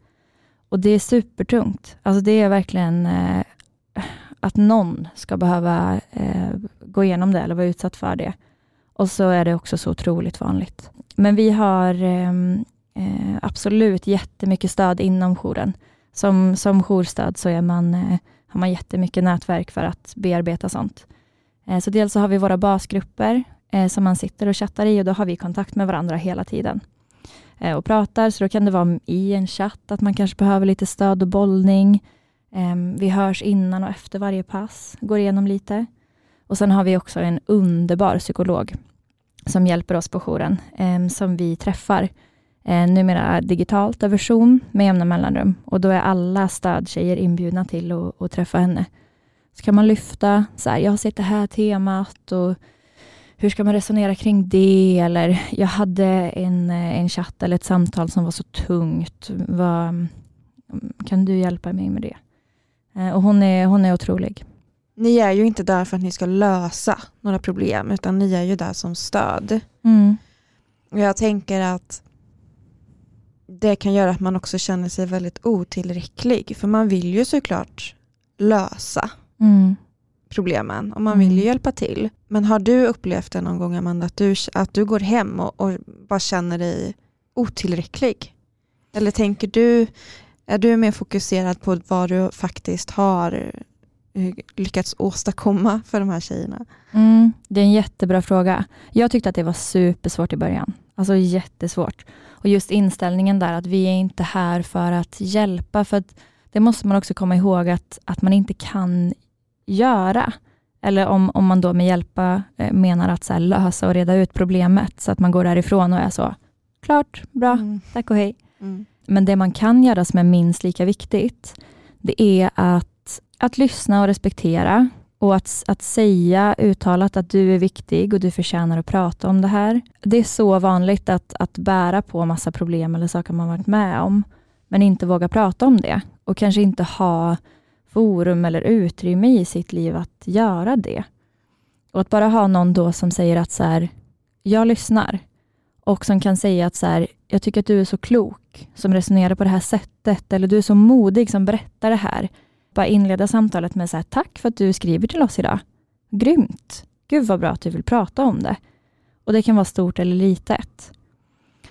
C: Och det är supertungt. Alltså det är verkligen eh, att någon ska behöva eh, gå igenom det eller vara utsatt för det. Och så är det också så otroligt vanligt. Men vi har ehm, eh, absolut jättemycket stöd inom jouren. Som, som jourstöd så är man, eh, har man jättemycket nätverk för att bearbeta sånt. Eh, så dels så har vi våra basgrupper eh, som man sitter och chattar i och då har vi kontakt med varandra hela tiden eh, och pratar. Så då kan det vara i en chatt att man kanske behöver lite stöd och bollning. Ehm, vi hörs innan och efter varje pass, går igenom lite. Och sen har vi också en underbar psykolog som hjälper oss på jouren, ehm, som vi träffar eh, numera digitalt över Zoom med jämna mellanrum. Och då är alla stödtjejer inbjudna till att träffa henne. Så kan man lyfta, så här, jag har sett det här temat och hur ska man resonera kring det? Eller jag hade en, en chatt eller ett samtal som var så tungt. Vad, kan du hjälpa mig med det? Eh, och hon är, hon är otrolig.
A: Ni är ju inte där för att ni ska lösa några problem, utan ni är ju där som stöd. Mm. Och jag tänker att det kan göra att man också känner sig väldigt otillräcklig, för man vill ju såklart lösa. Mm problemen och man vill ju mm. hjälpa till. Men har du upplevt det någon gång Amanda, att du, att du går hem och, och bara känner dig otillräcklig? Eller tänker du, är du mer fokuserad på vad du faktiskt har eh, lyckats åstadkomma för de här tjejerna?
C: Mm, det är en jättebra fråga. Jag tyckte att det var supersvårt i början. Alltså jättesvårt. Och just inställningen där att vi är inte här för att hjälpa. För att det måste man också komma ihåg att, att man inte kan göra. Eller om, om man då med hjälpa eh, menar att så här, lösa och reda ut problemet, så att man går därifrån och är så, klart, bra, mm. tack och hej. Mm. Men det man kan göra som är minst lika viktigt, det är att, att lyssna och respektera och att, att säga uttalat att du är viktig och du förtjänar att prata om det här. Det är så vanligt att, att bära på massa problem eller saker man varit med om, men inte våga prata om det och kanske inte ha forum eller utrymme i sitt liv att göra det. Och att bara ha någon då som säger att så här, jag lyssnar och som kan säga att så här, jag tycker att du är så klok som resonerar på det här sättet eller du är så modig som berättar det här. Bara inleda samtalet med så här, tack för att du skriver till oss idag. Grymt! Gud vad bra att du vill prata om det. Och det kan vara stort eller litet.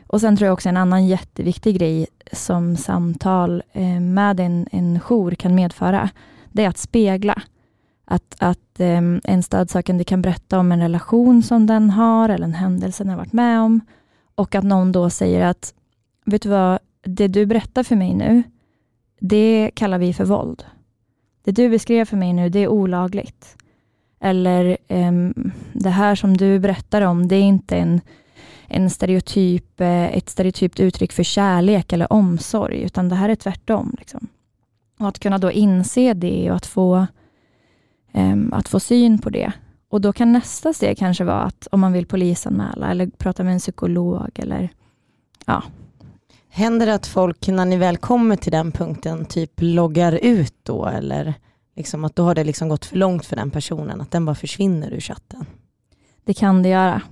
C: Och Sen tror jag också en annan jätteviktig grej som samtal eh, med en, en jour kan medföra, det är att spegla. Att, att eh, en stödsökande kan berätta om en relation som den har, eller en händelse den har varit med om. Och att någon då säger att, vet du vad, det du berättar för mig nu, det kallar vi för våld. Det du beskrev för mig nu, det är olagligt. Eller, um, det här som du berättar om, det är inte en en stereotyp, eh, ett stereotypt uttryck för kärlek eller omsorg, utan det här är tvärtom. Liksom. Och att kunna då inse det och att få, um, att få syn på det. Och då kan nästa steg kanske vara att om man vill polisanmäla eller prata med en psykolog eller ja.
B: Händer det att folk när ni väl kommer till den punkten typ loggar ut då eller liksom att då har det liksom gått för långt för den personen, att den bara försvinner ur chatten?
C: Det kan det göra.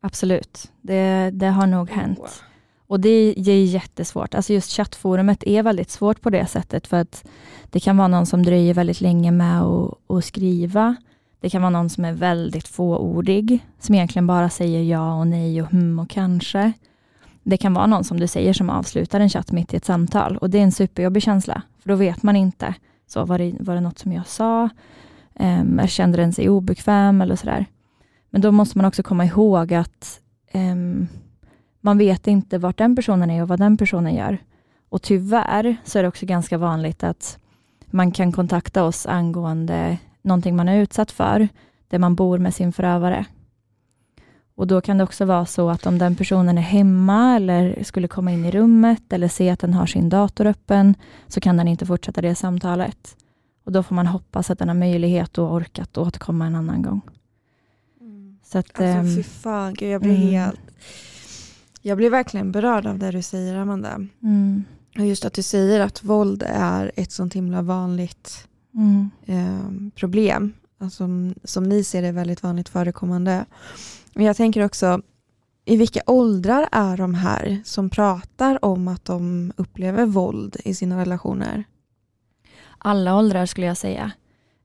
C: Absolut, det, det har nog hänt. Och det är jättesvårt. Alltså just chattforumet är väldigt svårt på det sättet för att det kan vara någon som dröjer väldigt länge med att, att skriva. Det kan vara någon som är väldigt fåordig, som egentligen bara säger ja och nej och hm och kanske. Det kan vara någon som du säger som avslutar en chatt mitt i ett samtal och det är en superjobbig känsla, för då vet man inte. Så var det, var det något som jag sa? Um, kände den sig obekväm eller sådär? Men då måste man också komma ihåg att um, man vet inte vart den personen är och vad den personen gör. Och tyvärr så är det också ganska vanligt att man kan kontakta oss angående någonting man är utsatt för, där man bor med sin förövare. Och Då kan det också vara så att om den personen är hemma eller skulle komma in i rummet eller se att den har sin dator öppen, så kan den inte fortsätta det samtalet. Och Då får man hoppas att den har möjlighet och ork att återkomma en annan gång.
A: Mm. Så att, alltså, ehm, fy fan, Gud, jag blir mm. helt... Jag blir verkligen berörd av det du säger, Amanda. Mm. Och just att du säger att våld är ett sånt himla vanligt eh, problem. Alltså, som ni ser det väldigt vanligt förekommande. Men jag tänker också, i vilka åldrar är de här som pratar om att de upplever våld i sina relationer?
C: Alla åldrar skulle jag säga.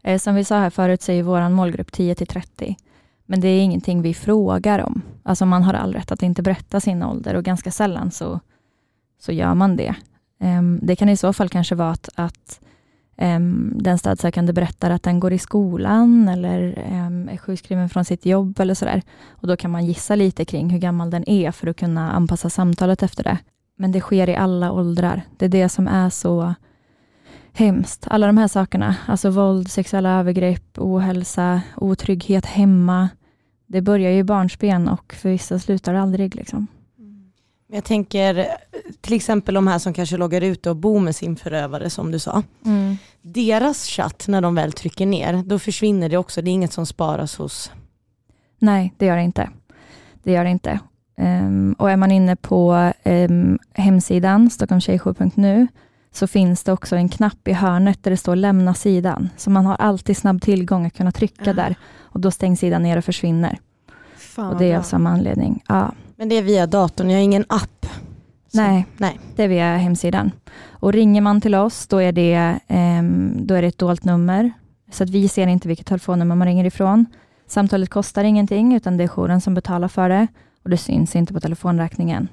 C: Eh, som vi sa här förut så är vår målgrupp 10 till 30. Men det är ingenting vi frågar om. Alltså man har all rätt att inte berätta sin ålder och ganska sällan så, så gör man det. Ehm, det kan i så fall kanske vara att, att Ehm, den stödsökande berättar att den går i skolan eller ehm, är sjukskriven från sitt jobb eller sådär. Och då kan man gissa lite kring hur gammal den är för att kunna anpassa samtalet efter det. Men det sker i alla åldrar. Det är det som är så hemskt. Alla de här sakerna, alltså våld, sexuella övergrepp, ohälsa, otrygghet hemma. Det börjar ju i barnsben och för vissa slutar det aldrig. Liksom.
B: Jag tänker till exempel de här som kanske loggar ut och bor med sin förövare som du sa. Mm. Deras chatt när de väl trycker ner, då försvinner det också. Det är inget som sparas hos...
C: Nej, det gör det inte. Det gör det inte. Um, och är man inne på um, hemsidan stockholmstjejjour.nu så finns det också en knapp i hörnet där det står lämna sidan. Så man har alltid snabb tillgång att kunna trycka uh. där och då stängs sidan ner och försvinner. Fan och det är av samma anledning. Ja.
B: Men det är via datorn, jag har ingen app.
C: Nej, nej, det är via hemsidan. Och ringer man till oss, då är det, um, då är det ett dolt nummer. Så att vi ser inte vilket telefonnummer man ringer ifrån. Samtalet kostar ingenting, utan det är jouren som betalar för det. Och det syns inte på telefonräkningen.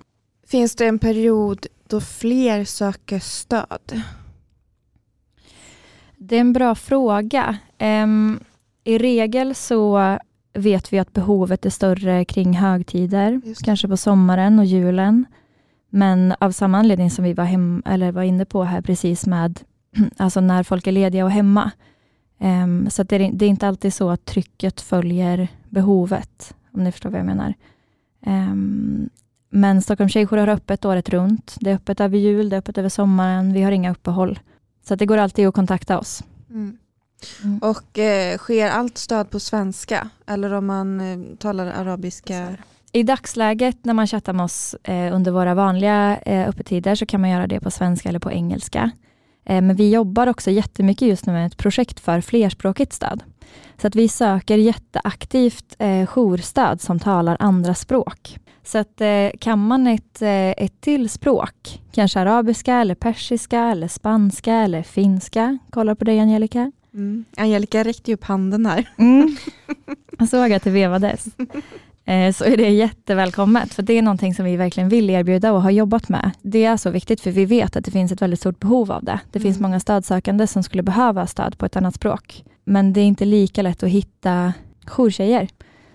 A: Finns det en period då fler söker stöd?
C: Det är en bra fråga. Um, I regel så vet vi att behovet är större kring högtider, kanske på sommaren och julen. Men av samma anledning som vi var, hem, eller var inne på här precis med alltså när folk är lediga och hemma. Um, så det är, det, är, inte alltid så att trycket följer behovet, om ni förstår vad jag menar. Um, men Stockholm Tjejjour har öppet året runt. Det är öppet över jul, det är öppet över sommaren. Vi har inga uppehåll. Så det går alltid att kontakta oss. Mm.
A: Mm. Och eh, sker allt stöd på svenska eller om man eh, talar arabiska?
C: I dagsläget när man chattar med oss eh, under våra vanliga eh, öppettider så kan man göra det på svenska eller på engelska. Eh, men vi jobbar också jättemycket just nu med ett projekt för flerspråkigt stöd. Så att vi söker jätteaktivt eh, jourstöd som talar andra språk. Så att eh, kan man ett, eh, ett till språk, kanske arabiska eller persiska eller spanska eller finska, kolla på dig Angelica,
A: Mm. Angelica räckte upp handen här.
C: Mm. Jag såg att det vevades. Eh, så är det jättevälkommet, för det är någonting som vi verkligen vill erbjuda och har jobbat med. Det är så viktigt, för vi vet att det finns ett väldigt stort behov av det. Det mm. finns många stödsökande som skulle behöva stöd på ett annat språk. Men det är inte lika lätt att hitta jourtjejer.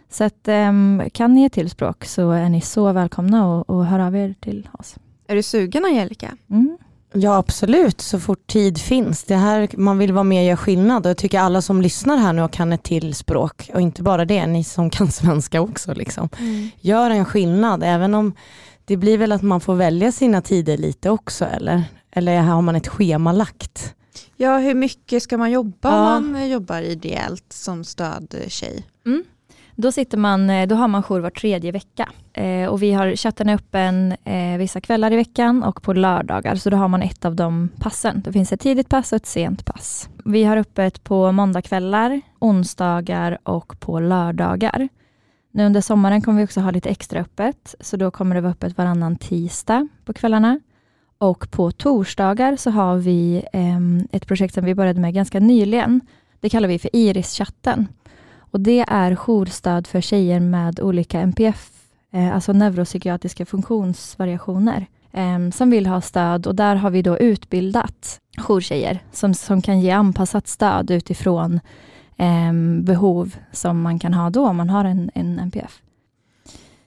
C: Så att, um, kan ni ett till språk så är ni så välkomna och, och hör av er till oss.
A: Är du sugen Angelica?
B: Mm. Ja absolut, så fort tid finns. Det här, man vill vara med och göra skillnad och jag tycker alla som lyssnar här nu och kan ett till språk och inte bara det, ni som kan svenska också. Liksom. Mm. Gör en skillnad, även om det blir väl att man får välja sina tider lite också eller? Eller har man ett schema lagt?
A: Ja, hur mycket ska man jobba ja. om man jobbar ideellt som stödtjej? Mm.
C: Då, sitter man, eh, då har man jour var tredje vecka. Eh, och vi har chatten öppen eh, vissa kvällar i veckan och på lördagar. Så då har man ett av de passen. Det finns ett tidigt pass och ett sent pass. Vi har öppet på måndagkvällar, onsdagar och på lördagar. Nu under sommaren kommer vi också ha lite extra öppet, så då kommer det vara öppet varannan tisdag på kvällarna. Och på torsdagar så har vi eh, ett projekt som vi började med ganska nyligen. Det kallar vi för Iris-chatten. Och det är jourstöd för tjejer med olika NPF, eh, alltså neuropsykiatriska funktionsvariationer, eh, som vill ha stöd och där har vi då utbildat jourtjejer som, som kan ge anpassat stöd utifrån eh, behov som man kan ha då om man har en, en NPF.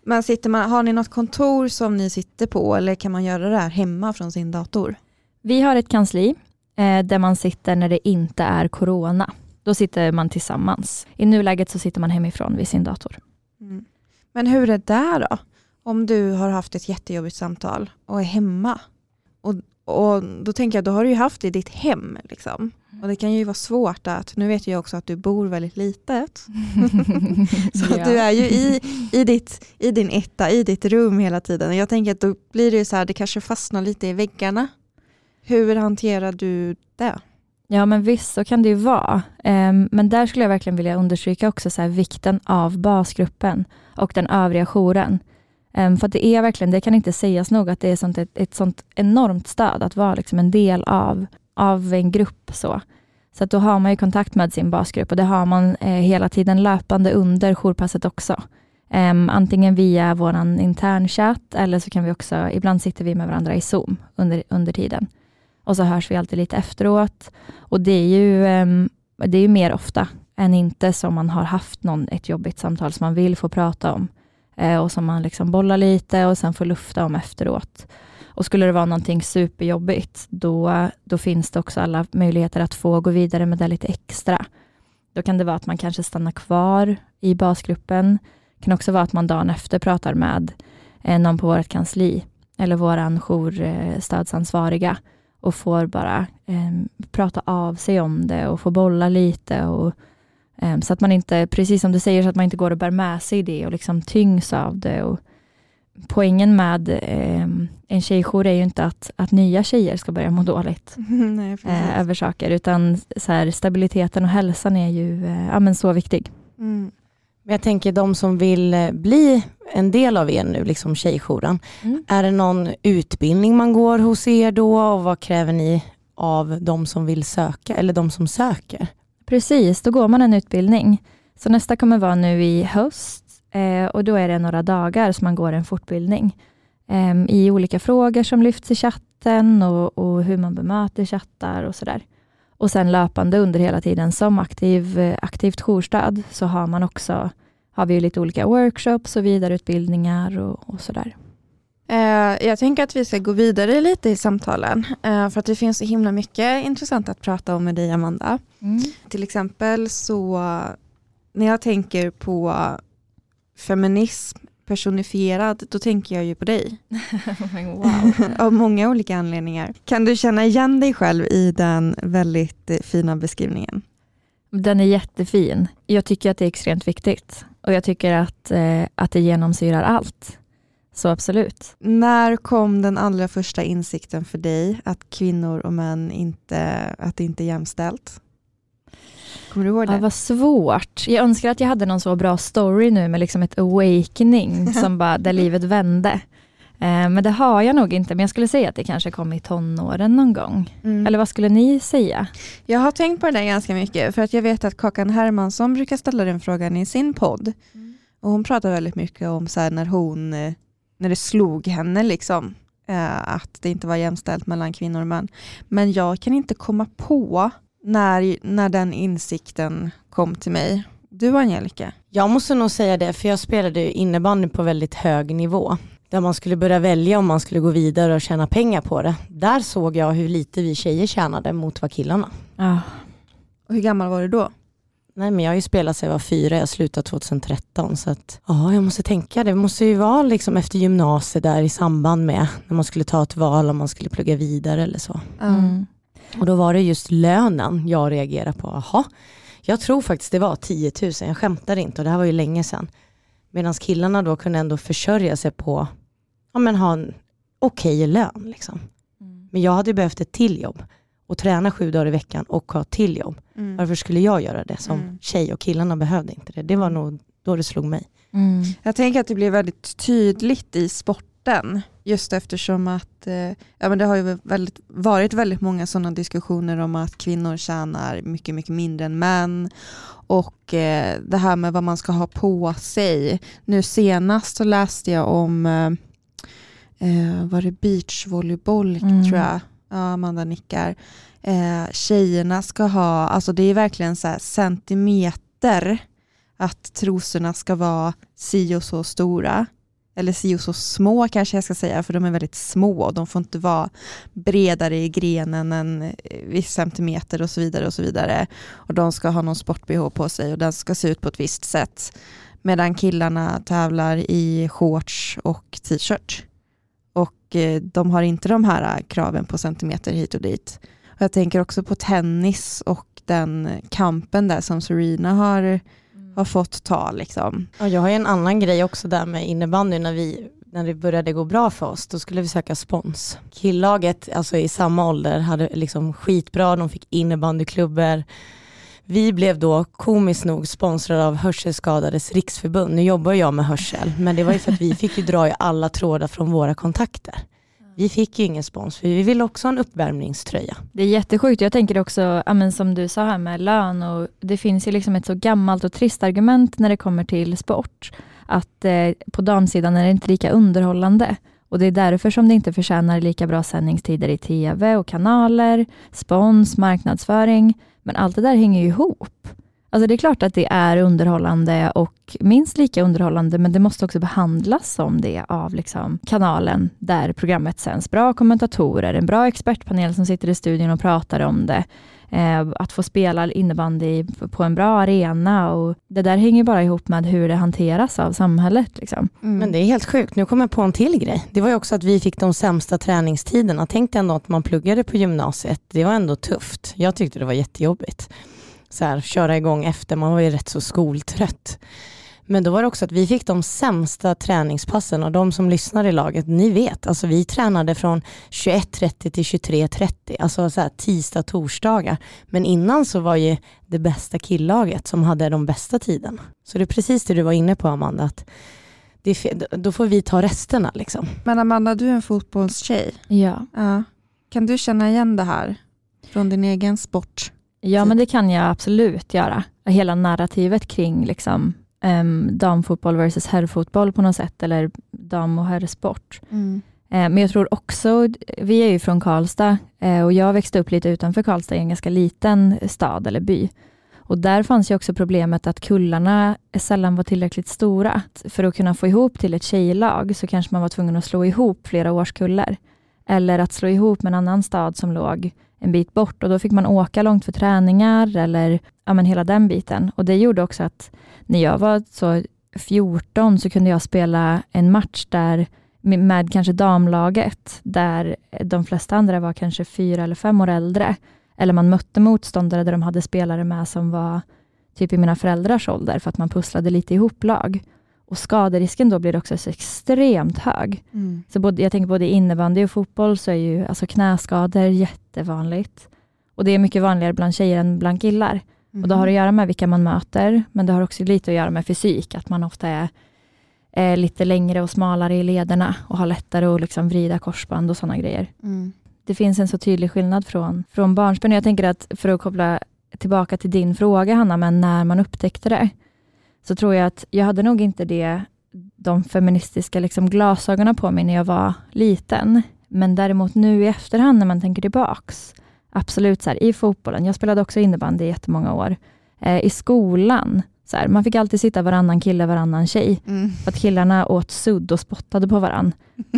A: Men sitter man, har ni något kontor som ni sitter på eller kan man göra det här hemma från sin dator?
C: Vi har ett kansli eh, där man sitter när det inte är corona. Då sitter man tillsammans. I nuläget så sitter man hemifrån vid sin dator.
A: Mm. Men hur är det då? Om du har haft ett jättejobbigt samtal och är hemma. Och, och då tänker jag, då har du ju haft det i ditt hem. Liksom. Och det kan ju vara svårt att, nu vet jag också att du bor väldigt litet. så ja. du är ju i, i, ditt, i din etta, i ditt rum hela tiden. Och jag tänker att då blir det så här, det kanske fastnar lite i väggarna. Hur hanterar du det?
C: Ja men visst, så kan det ju vara. Ehm, men där skulle jag verkligen vilja understryka också så här, vikten av basgruppen och den övriga jouren. Ehm, för det är verkligen, det kan inte sägas nog att det är sånt, ett, ett sånt enormt stöd att vara liksom en del av, av en grupp. Så, så att då har man ju kontakt med sin basgrupp och det har man eh, hela tiden löpande under jourpasset också. Um, antingen via vår internchatt eller så kan vi också, ibland sitter vi med varandra i Zoom under, under tiden och så hörs vi alltid lite efteråt. Och det är ju, ehm, det är ju mer ofta än inte som man har haft någon, ett jobbigt samtal som man vill få prata om eh, och som man liksom bollar lite och sen får lufta om efteråt. Och skulle det vara någonting superjobbigt, då, då finns det också alla möjligheter att få gå vidare med det lite extra. Då kan det vara att man kanske stannar kvar i basgruppen. Det kan också vara att man dagen efter pratar med eh, någon på vårt kansli eller vår jourstödsansvariga och får bara eh, prata av sig om det och få bolla lite. Och, eh, så att man inte, precis som du säger, så att man inte går och bär med sig det och liksom tyngs av det. Och poängen med eh, en tjejjour är ju inte att, att nya tjejer ska börja må dåligt Nej, eh, över saker, utan så här, stabiliteten och hälsan är ju eh, ja, men så viktig.
B: Mm. Men jag tänker de som vill eh, bli en del av er nu, liksom tjejjouren. Mm. Är det någon utbildning man går hos er då och vad kräver ni av de som vill söka eller de som söker?
C: Precis, då går man en utbildning. Så nästa kommer vara nu i höst eh, och då är det några dagar som man går en fortbildning eh, i olika frågor som lyfts i chatten och, och hur man bemöter chattar och sådär. Och sen löpande under hela tiden som aktiv, eh, aktivt jourstöd så har man också har vi lite olika workshops och vidareutbildningar och, och sådär.
A: Eh, jag tänker att vi ska gå vidare lite i samtalen eh, för att det finns så himla mycket intressant att prata om med dig Amanda. Mm. Till exempel så när jag tänker på feminism personifierad, då tänker jag ju på dig. wow. Av många olika anledningar. Kan du känna igen dig själv i den väldigt fina beskrivningen?
C: Den är jättefin. Jag tycker att det är extremt viktigt och jag tycker att, eh, att det genomsyrar allt. Så absolut.
A: När kom den allra första insikten för dig att kvinnor och män inte, att det inte är jämställt? Kommer du ihåg det?
C: Ja, vad svårt. Jag önskar att jag hade någon så bra story nu med liksom ett awakening som bara, där livet vände. Eh, men det har jag nog inte, men jag skulle säga att det kanske kom i tonåren någon gång. Mm. Eller vad skulle ni säga?
A: Jag har tänkt på det där ganska mycket, för att jag vet att Kakan Hermansson brukar ställa den frågan i sin podd. Mm. Och hon pratar väldigt mycket om så när hon, eh, när det slog henne liksom, eh, att det inte var jämställt mellan kvinnor och män. Men jag kan inte komma på när, när den insikten kom till mig. Du Angelica?
B: Jag måste nog säga det, för jag spelade innebandy på väldigt hög nivå. Där man skulle börja välja om man skulle gå vidare och tjäna pengar på det. Där såg jag hur lite vi tjejer tjänade mot vad killarna.
A: Ja. Och hur gammal var du då?
B: Nej men jag har ju spelat sedan jag var fyra, jag slutade 2013 så att ja, jag måste tänka det måste ju vara liksom efter gymnasiet där i samband med när man skulle ta ett val om man skulle plugga vidare eller så. Mm. Och då var det just lönen jag reagerade på. Jaha, jag tror faktiskt det var 10 000, jag skämtar inte och det här var ju länge sedan. Medan killarna då kunde ändå försörja sig på, ja men ha en okej okay lön. Liksom. Mm. Men jag hade behövt ett till jobb och träna sju dagar i veckan och ha till jobb. Mm. Varför skulle jag göra det som mm. tjej och killarna behövde inte det. Det var nog då det slog mig.
A: Mm. Jag tänker att det blir väldigt tydligt i sporten just eftersom att eh, ja, men det har ju väldigt, varit väldigt många sådana diskussioner om att kvinnor tjänar mycket, mycket mindre än män och eh, det här med vad man ska ha på sig. Nu senast så läste jag om eh, eh var det beachvolleyboll mm. tror jag, ja, Amanda nickar. Eh, tjejerna ska ha, alltså det är verkligen så centimeter att trosorna ska vara si och så stora. Eller si och så små kanske jag ska säga, för de är väldigt små och de får inte vara bredare i grenen än eh, viss centimeter och så vidare. Och så vidare. Och de ska ha någon sport-bh på sig och den ska se ut på ett visst sätt. Medan killarna tävlar i shorts och t-shirt. Och eh, de har inte de här eh, kraven på centimeter hit och dit. Och jag tänker också på tennis och den kampen där som Serena har har fått ta. Liksom.
B: Och jag har en annan grej också där med innebandy när vi när det började gå bra för oss, då skulle vi söka spons. Killaget, alltså i samma ålder, hade liksom skitbra, de fick innebandyklubbor. Vi blev då komiskt nog sponsrade av Hörselskadades riksförbund. Nu jobbar jag med hörsel, men det var ju för att vi fick ju dra i alla trådar från våra kontakter. Vi fick ju ingen spons, för vi ville också ha en uppvärmningströja.
C: Det är jättesjukt. Jag tänker också, ja, som du sa här med lön, och det finns ju liksom ett så gammalt och trist argument när det kommer till sport, att eh, på damsidan är det inte lika underhållande. Och Det är därför som det inte förtjänar lika bra sändningstider i TV och kanaler, spons, marknadsföring. Men allt det där hänger ju ihop. Alltså det är klart att det är underhållande och minst lika underhållande, men det måste också behandlas som det av liksom kanalen där programmet sänds. Bra kommentatorer, en bra expertpanel som sitter i studion och pratar om det. Eh, att få spela innebandy på en bra arena och det där hänger bara ihop med hur det hanteras av samhället. Liksom.
B: Mm. Men det är helt sjukt, nu kommer jag på en till grej. Det var ju också att vi fick de sämsta träningstiderna. Tänk dig ändå att man pluggade på gymnasiet, det var ändå tufft. Jag tyckte det var jättejobbigt så här, köra igång efter, man var ju rätt så skoltrött. Men då var det också att vi fick de sämsta träningspassen och de som lyssnar i laget, ni vet, alltså vi tränade från 21.30 till 23.30, alltså så här, tisdag, torsdagar. Men innan så var ju det bästa killaget som hade de bästa tiderna. Så det är precis det du var inne på Amanda, att det, då får vi ta resterna. Liksom.
A: Men Amanda, du är en fotbollstjej.
C: Ja.
A: ja. Kan du känna igen det här från din egen sport?
C: Ja, men det kan jag absolut göra. Hela narrativet kring liksom, um, damfotboll versus herrfotboll på något sätt, eller dam och herrsport. Mm. Uh, men jag tror också, vi är ju från Karlstad uh, och jag växte upp lite utanför Karlstad i en ganska liten stad eller by. Och där fanns ju också problemet att kullarna sällan var tillräckligt stora. För att kunna få ihop till ett tjejlag så kanske man var tvungen att slå ihop flera årskullar. Eller att slå ihop med en annan stad som låg en bit bort och då fick man åka långt för träningar eller ja, men hela den biten. Och Det gjorde också att när jag var så 14 så kunde jag spela en match där med kanske damlaget, där de flesta andra var kanske fyra eller fem år äldre. Eller man mötte motståndare där de hade spelare med som var typ i mina föräldrars ålder, för att man pusslade lite ihop lag. Och skaderisken då blir också så extremt hög. Mm. Så både, jag tänker både innebandy och fotboll så är ju alltså knäskador jättevanligt. Och det är mycket vanligare bland tjejer än bland killar. Mm. Och Det har att göra med vilka man möter, men det har också lite att göra med fysik, att man ofta är, är lite längre och smalare i lederna och har lättare att liksom vrida korsband och sådana grejer. Mm. Det finns en så tydlig skillnad från, från barnsben. Jag tänker att för att koppla tillbaka till din fråga Hanna, men när man upptäckte det, så tror jag att jag hade nog inte det, de feministiska liksom glasögonen på mig när jag var liten. Men däremot nu i efterhand när man tänker tillbaks, absolut så här, i fotbollen, jag spelade också innebandy i jättemånga år, eh, i skolan, så här, man fick alltid sitta varannan kille, varannan tjej. Mm. För att killarna åt sudd och spottade på varann.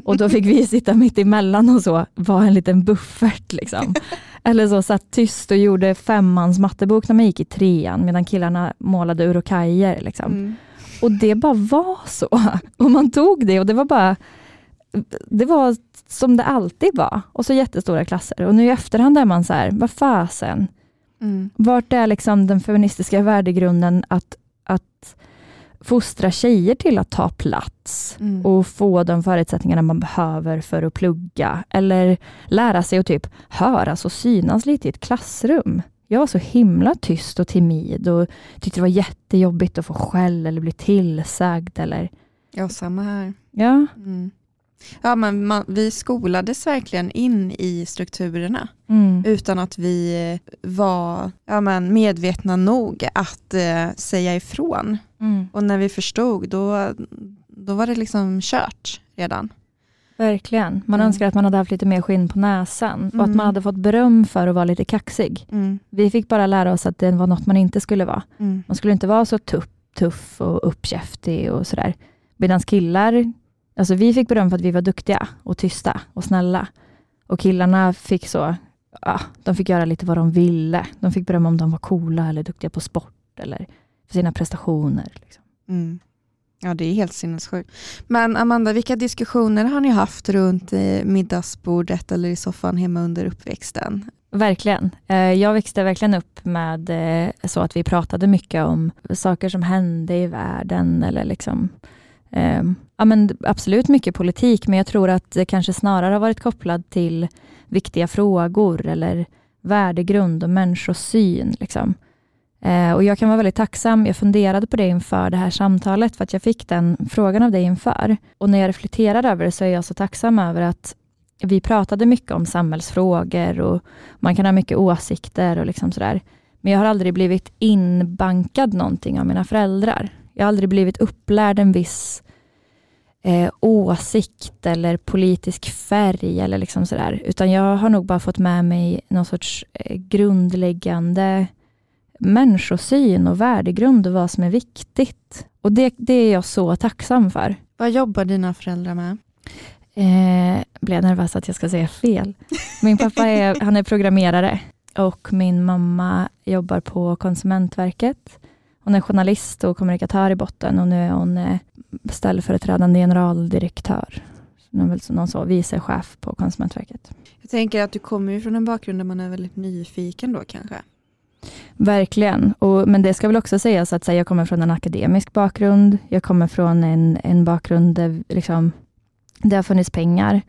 C: Och då fick vi sitta mitt emellan och så, vara en liten buffert. Liksom. Eller så satt tyst och gjorde femmans mattebok när man gick i trean, medan killarna målade urokajer. Liksom. Mm. Och det bara var så. Och man tog det och det var bara det var som det alltid var. Och så jättestora klasser. Och nu i efterhand är man så här, vad fasen, Mm. Vart är liksom den feministiska värdegrunden att, att fostra tjejer till att ta plats mm. och få de förutsättningarna man behöver för att plugga eller lära sig att typ höras och synas lite i ett klassrum. Jag var så himla tyst och timid och tyckte det var jättejobbigt att få skäll eller bli tillsagd. Eller...
A: Ja, samma här.
C: Ja.
A: Mm. Ja, men man, vi skolades verkligen in i strukturerna
C: mm.
A: utan att vi var ja, men medvetna nog att eh, säga ifrån.
C: Mm.
A: Och när vi förstod, då, då var det liksom kört redan.
C: Verkligen. Man mm. önskar att man hade haft lite mer skinn på näsan och att man
A: Mm.
C: hade fått beröm för att vara lite kaxig.
A: Mm.
C: Vi fick bara lära oss att det var något man inte skulle vara.
A: Mm.
C: Man skulle inte vara så tuff, tuff och uppkäftig och sådär. Medan killar, alltså vi fick beröm för att vi var duktiga och tysta och snälla. Och killarna fick så, ja, de fick göra lite vad de ville. De fick beröm om de var coola eller duktiga på sport eller för sina prestationer. Liksom.
A: Mm. Ja, det är helt sinnessjukt. Men Amanda, vilka diskussioner har ni haft runt eh, middagsbordet eller i soffan hemma under uppväxten?
C: Verkligen. Eh, Jag växte verkligen upp med eh, så att vi pratade mycket om saker som hände i världen eller liksom eh, ja, men absolut mycket politik, men jag tror att det kanske snarare har varit kopplad till viktiga frågor eller värdegrund och människosyn. Liksom. Eh, Och jag kan vara väldigt tacksam. Jag funderade på det inför det här samtalet, för att jag fick den frågan av dig inför. Och när jag reflekterar över det så är jag så tacksam över att vi pratade mycket om samhällsfrågor och man kan ha mycket åsikter och liksom sådär. Men jag har aldrig blivit inbankad någonting av mina föräldrar. Jag har aldrig blivit upplärd en viss eh, åsikt eller politisk färg eller liksom sådär. Utan jag har nog bara fått med mig någon sorts eh, grundläggande människosyn och värdegrund och vad som är viktigt. Och det, det är jag så tacksam för.
A: Vad jobbar dina föräldrar med?
C: Eh, jag nervös att jag ska säga fel. Min pappa är, han är programmerare och min mamma jobbar på Konsumentverket. Hon är journalist och kommunikatör i botten och nu är hon eh, ställföreträdande generaldirektör. Någon så vice chef på Konsumentverket.
A: Jag tänker att du kommer ju från en bakgrund där man är väldigt nyfiken då kanske.
C: Verkligen, och, men det ska väl också sägas att här, jag kommer från en akademisk bakgrund. Jag kommer från en, en bakgrund där liksom, det har funnits pengar.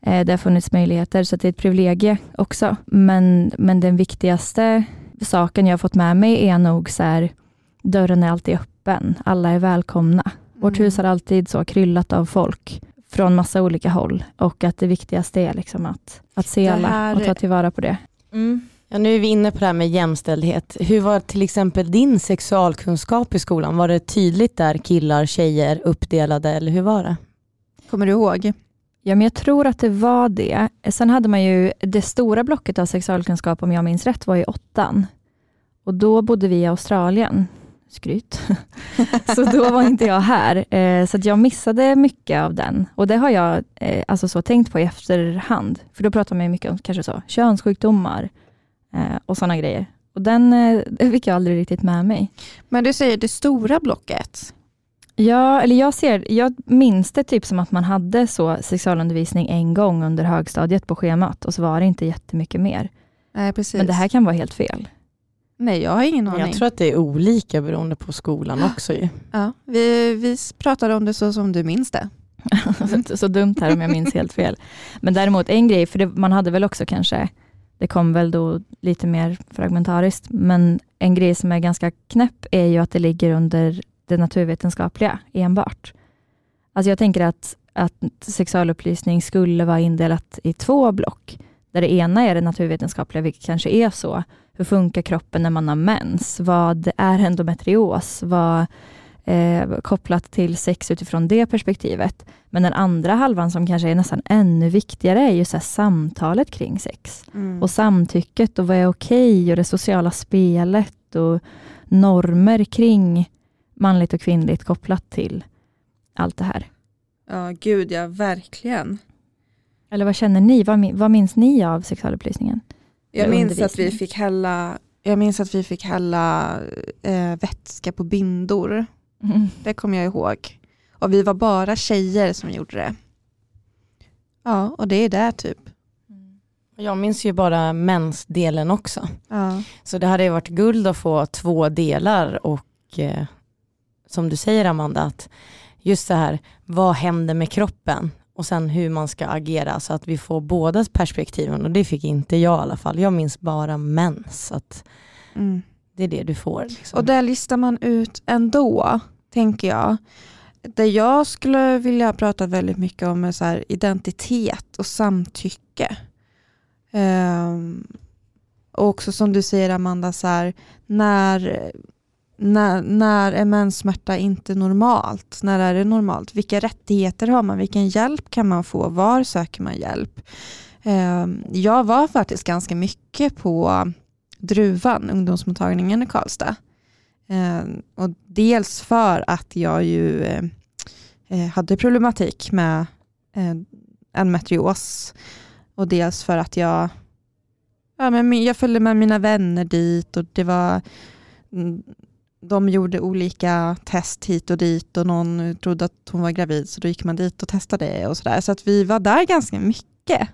C: Eh, det har funnits möjligheter, så det är ett privilegie också. Men, men den viktigaste saken jag har fått med mig är nog så här, dörren är alltid öppen. Alla är välkomna. Vårt
A: Mm.
C: hus har alltid så kryllat av folk från massa olika håll och att det viktigaste är liksom att, att se
A: Det
C: alla
A: här-
C: och ta tillvara på det.
B: Ja, nu är vi inne på det här med jämställdhet. Hur var till exempel din sexualkunskap i skolan? Var det tydligt där killar, tjejer uppdelade eller hur var det?
A: Kommer du ihåg?
C: Ja, men jag tror att det var det. Sen hade man ju det stora blocket av sexualkunskap, om jag minns rätt, var i åttan. Och då bodde vi i Australien. Skryt. så då var inte jag här. Eh, så jag missade mycket av den. Och det har jag eh, alltså så tänkt på i efterhand. För då pratar man mycket om kanske så, könssjukdomar eh, och sådana grejer. Och den eh, fick jag aldrig riktigt med mig.
A: Men du säger det stora blocket.
C: Ja, eller jag ser, jag minns det typ som att man hade så sexualundervisning en gång under högstadiet på schemat och så var det inte jättemycket mer.
A: Nej, precis.
C: Men det här kan vara helt fel.
A: Nej, jag har ingen aning.
B: Jag tror att det är olika beroende på skolan också ju.
A: ja, vi, vi pratade om det så som du minns det.
C: så, så dumt här om jag minns helt fel. Men däremot en grej, för det, man hade väl också kanske, det kom väl då lite mer fragmentariskt, men en grej som är ganska knäpp är ju att det ligger under det naturvetenskapliga enbart. Alltså jag tänker att, att sexualupplysning skulle vara indelat i två block, där det ena är det naturvetenskapliga, vilket kanske är så. Hur funkar kroppen när man har mens? Vad är endometrios? Vad eh, kopplat till sex utifrån det perspektivet. Men den andra halvan som kanske är nästan ännu viktigare är ju så samtalet kring sex.
A: Mm.
C: Och samtycket och vad är okej och det sociala spelet och normer kring manligt och kvinnligt kopplat till allt det här.
A: Ja, gud ja, verkligen.
C: Eller vad känner ni? Vad, vad minns ni av sexualupplysningen?
A: Jag minns att vi fick hälla, jag minns att vi fick hälla eh, vätska på bindor. Det kommer jag ihåg. Och vi var bara tjejer som gjorde det. Ja, och det är där typ.
B: Jag minns ju bara mensdelen också.
A: Ja.
B: Så det hade ju varit guld att få två delar och eh, som du säger Amanda, att just det här, vad händer med kroppen? Och sen hur man ska agera så att vi får båda perspektiven och det fick inte jag i alla fall. Jag minns bara mens. Att mm. Det är det du får. Liksom.
A: Och det listar man ut ändå, tänker jag. Det jag skulle vilja prata väldigt mycket om är så identitet och samtycke. Um, och också som du säger Amanda, så här, när, när, när är menssmärta inte normalt? När är det normalt? Vilka rättigheter har man? Vilken hjälp kan man få? Var söker man hjälp? Ehm, jag var faktiskt ganska mycket på Druvan, ungdomsmottagningen i Karlstad. Eh, och dels för att jag ju eh, eh, hade problematik med eh, endometrios och dels för att jag, ja, men jag följde med mina vänner dit och det var mm, de gjorde olika test hit och dit och någon trodde att hon var gravid så då gick man dit och testade och sådär. Så att vi var där ganska mycket.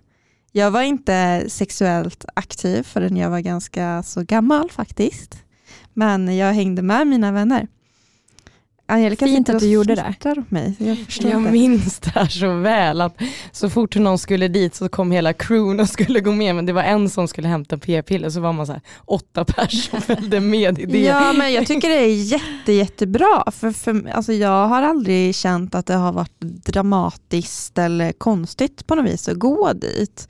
A: Jag var inte sexuellt aktiv förrän jag var ganska så gammal faktiskt. Men jag hängde med mina vänner.
C: Angelica Fint att du gjorde det.
B: Mig. Jag, jag minns det här så väl att så fort någon skulle dit så kom hela crewen och skulle gå med men det var en som skulle hämta p-piller så var man så här, åtta pers som följde med i det.
A: Ja men jag tycker det är jätte, jättebra för, för alltså jag har aldrig känt att det har varit dramatiskt eller konstigt på något vis att gå dit.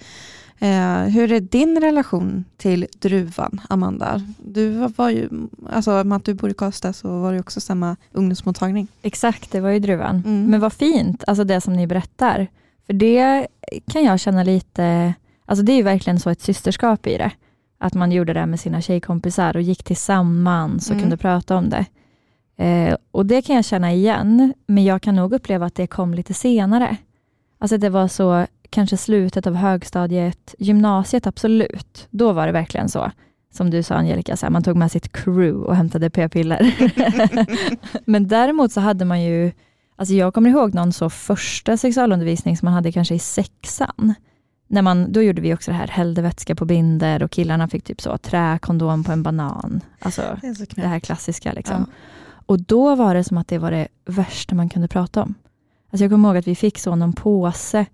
A: Eh, hur är din relation till druvan, Amanda? Du var ju, alltså med att du bor i Karlstad så var det också samma ungdomsmottagning.
C: Exakt, det var ju druvan. Mm. Men vad fint, alltså det som ni berättar. För det kan jag känna lite, alltså det är ju verkligen så ett systerskap i det. Att man gjorde det med sina tjejkompisar och gick tillsammans och mm. kunde prata om det. Eh, och det kan jag känna igen, men jag kan nog uppleva att det kom lite senare. Alltså det var så kanske slutet av högstadiet, gymnasiet absolut. Då var det verkligen så. Som du sa Angelica, så här, man tog med sitt crew och hämtade p-piller. Men däremot så hade man ju, alltså jag kommer ihåg någon så första sexualundervisning som man hade kanske i sexan. När man, då gjorde vi också det här, hällde vätska på binder och killarna fick typ så träkondom på en banan. Alltså det, det här klassiska. Liksom. Ja. Och då var det som att det var det värsta man kunde prata om. Alltså jag kommer ihåg att vi fick så någon påse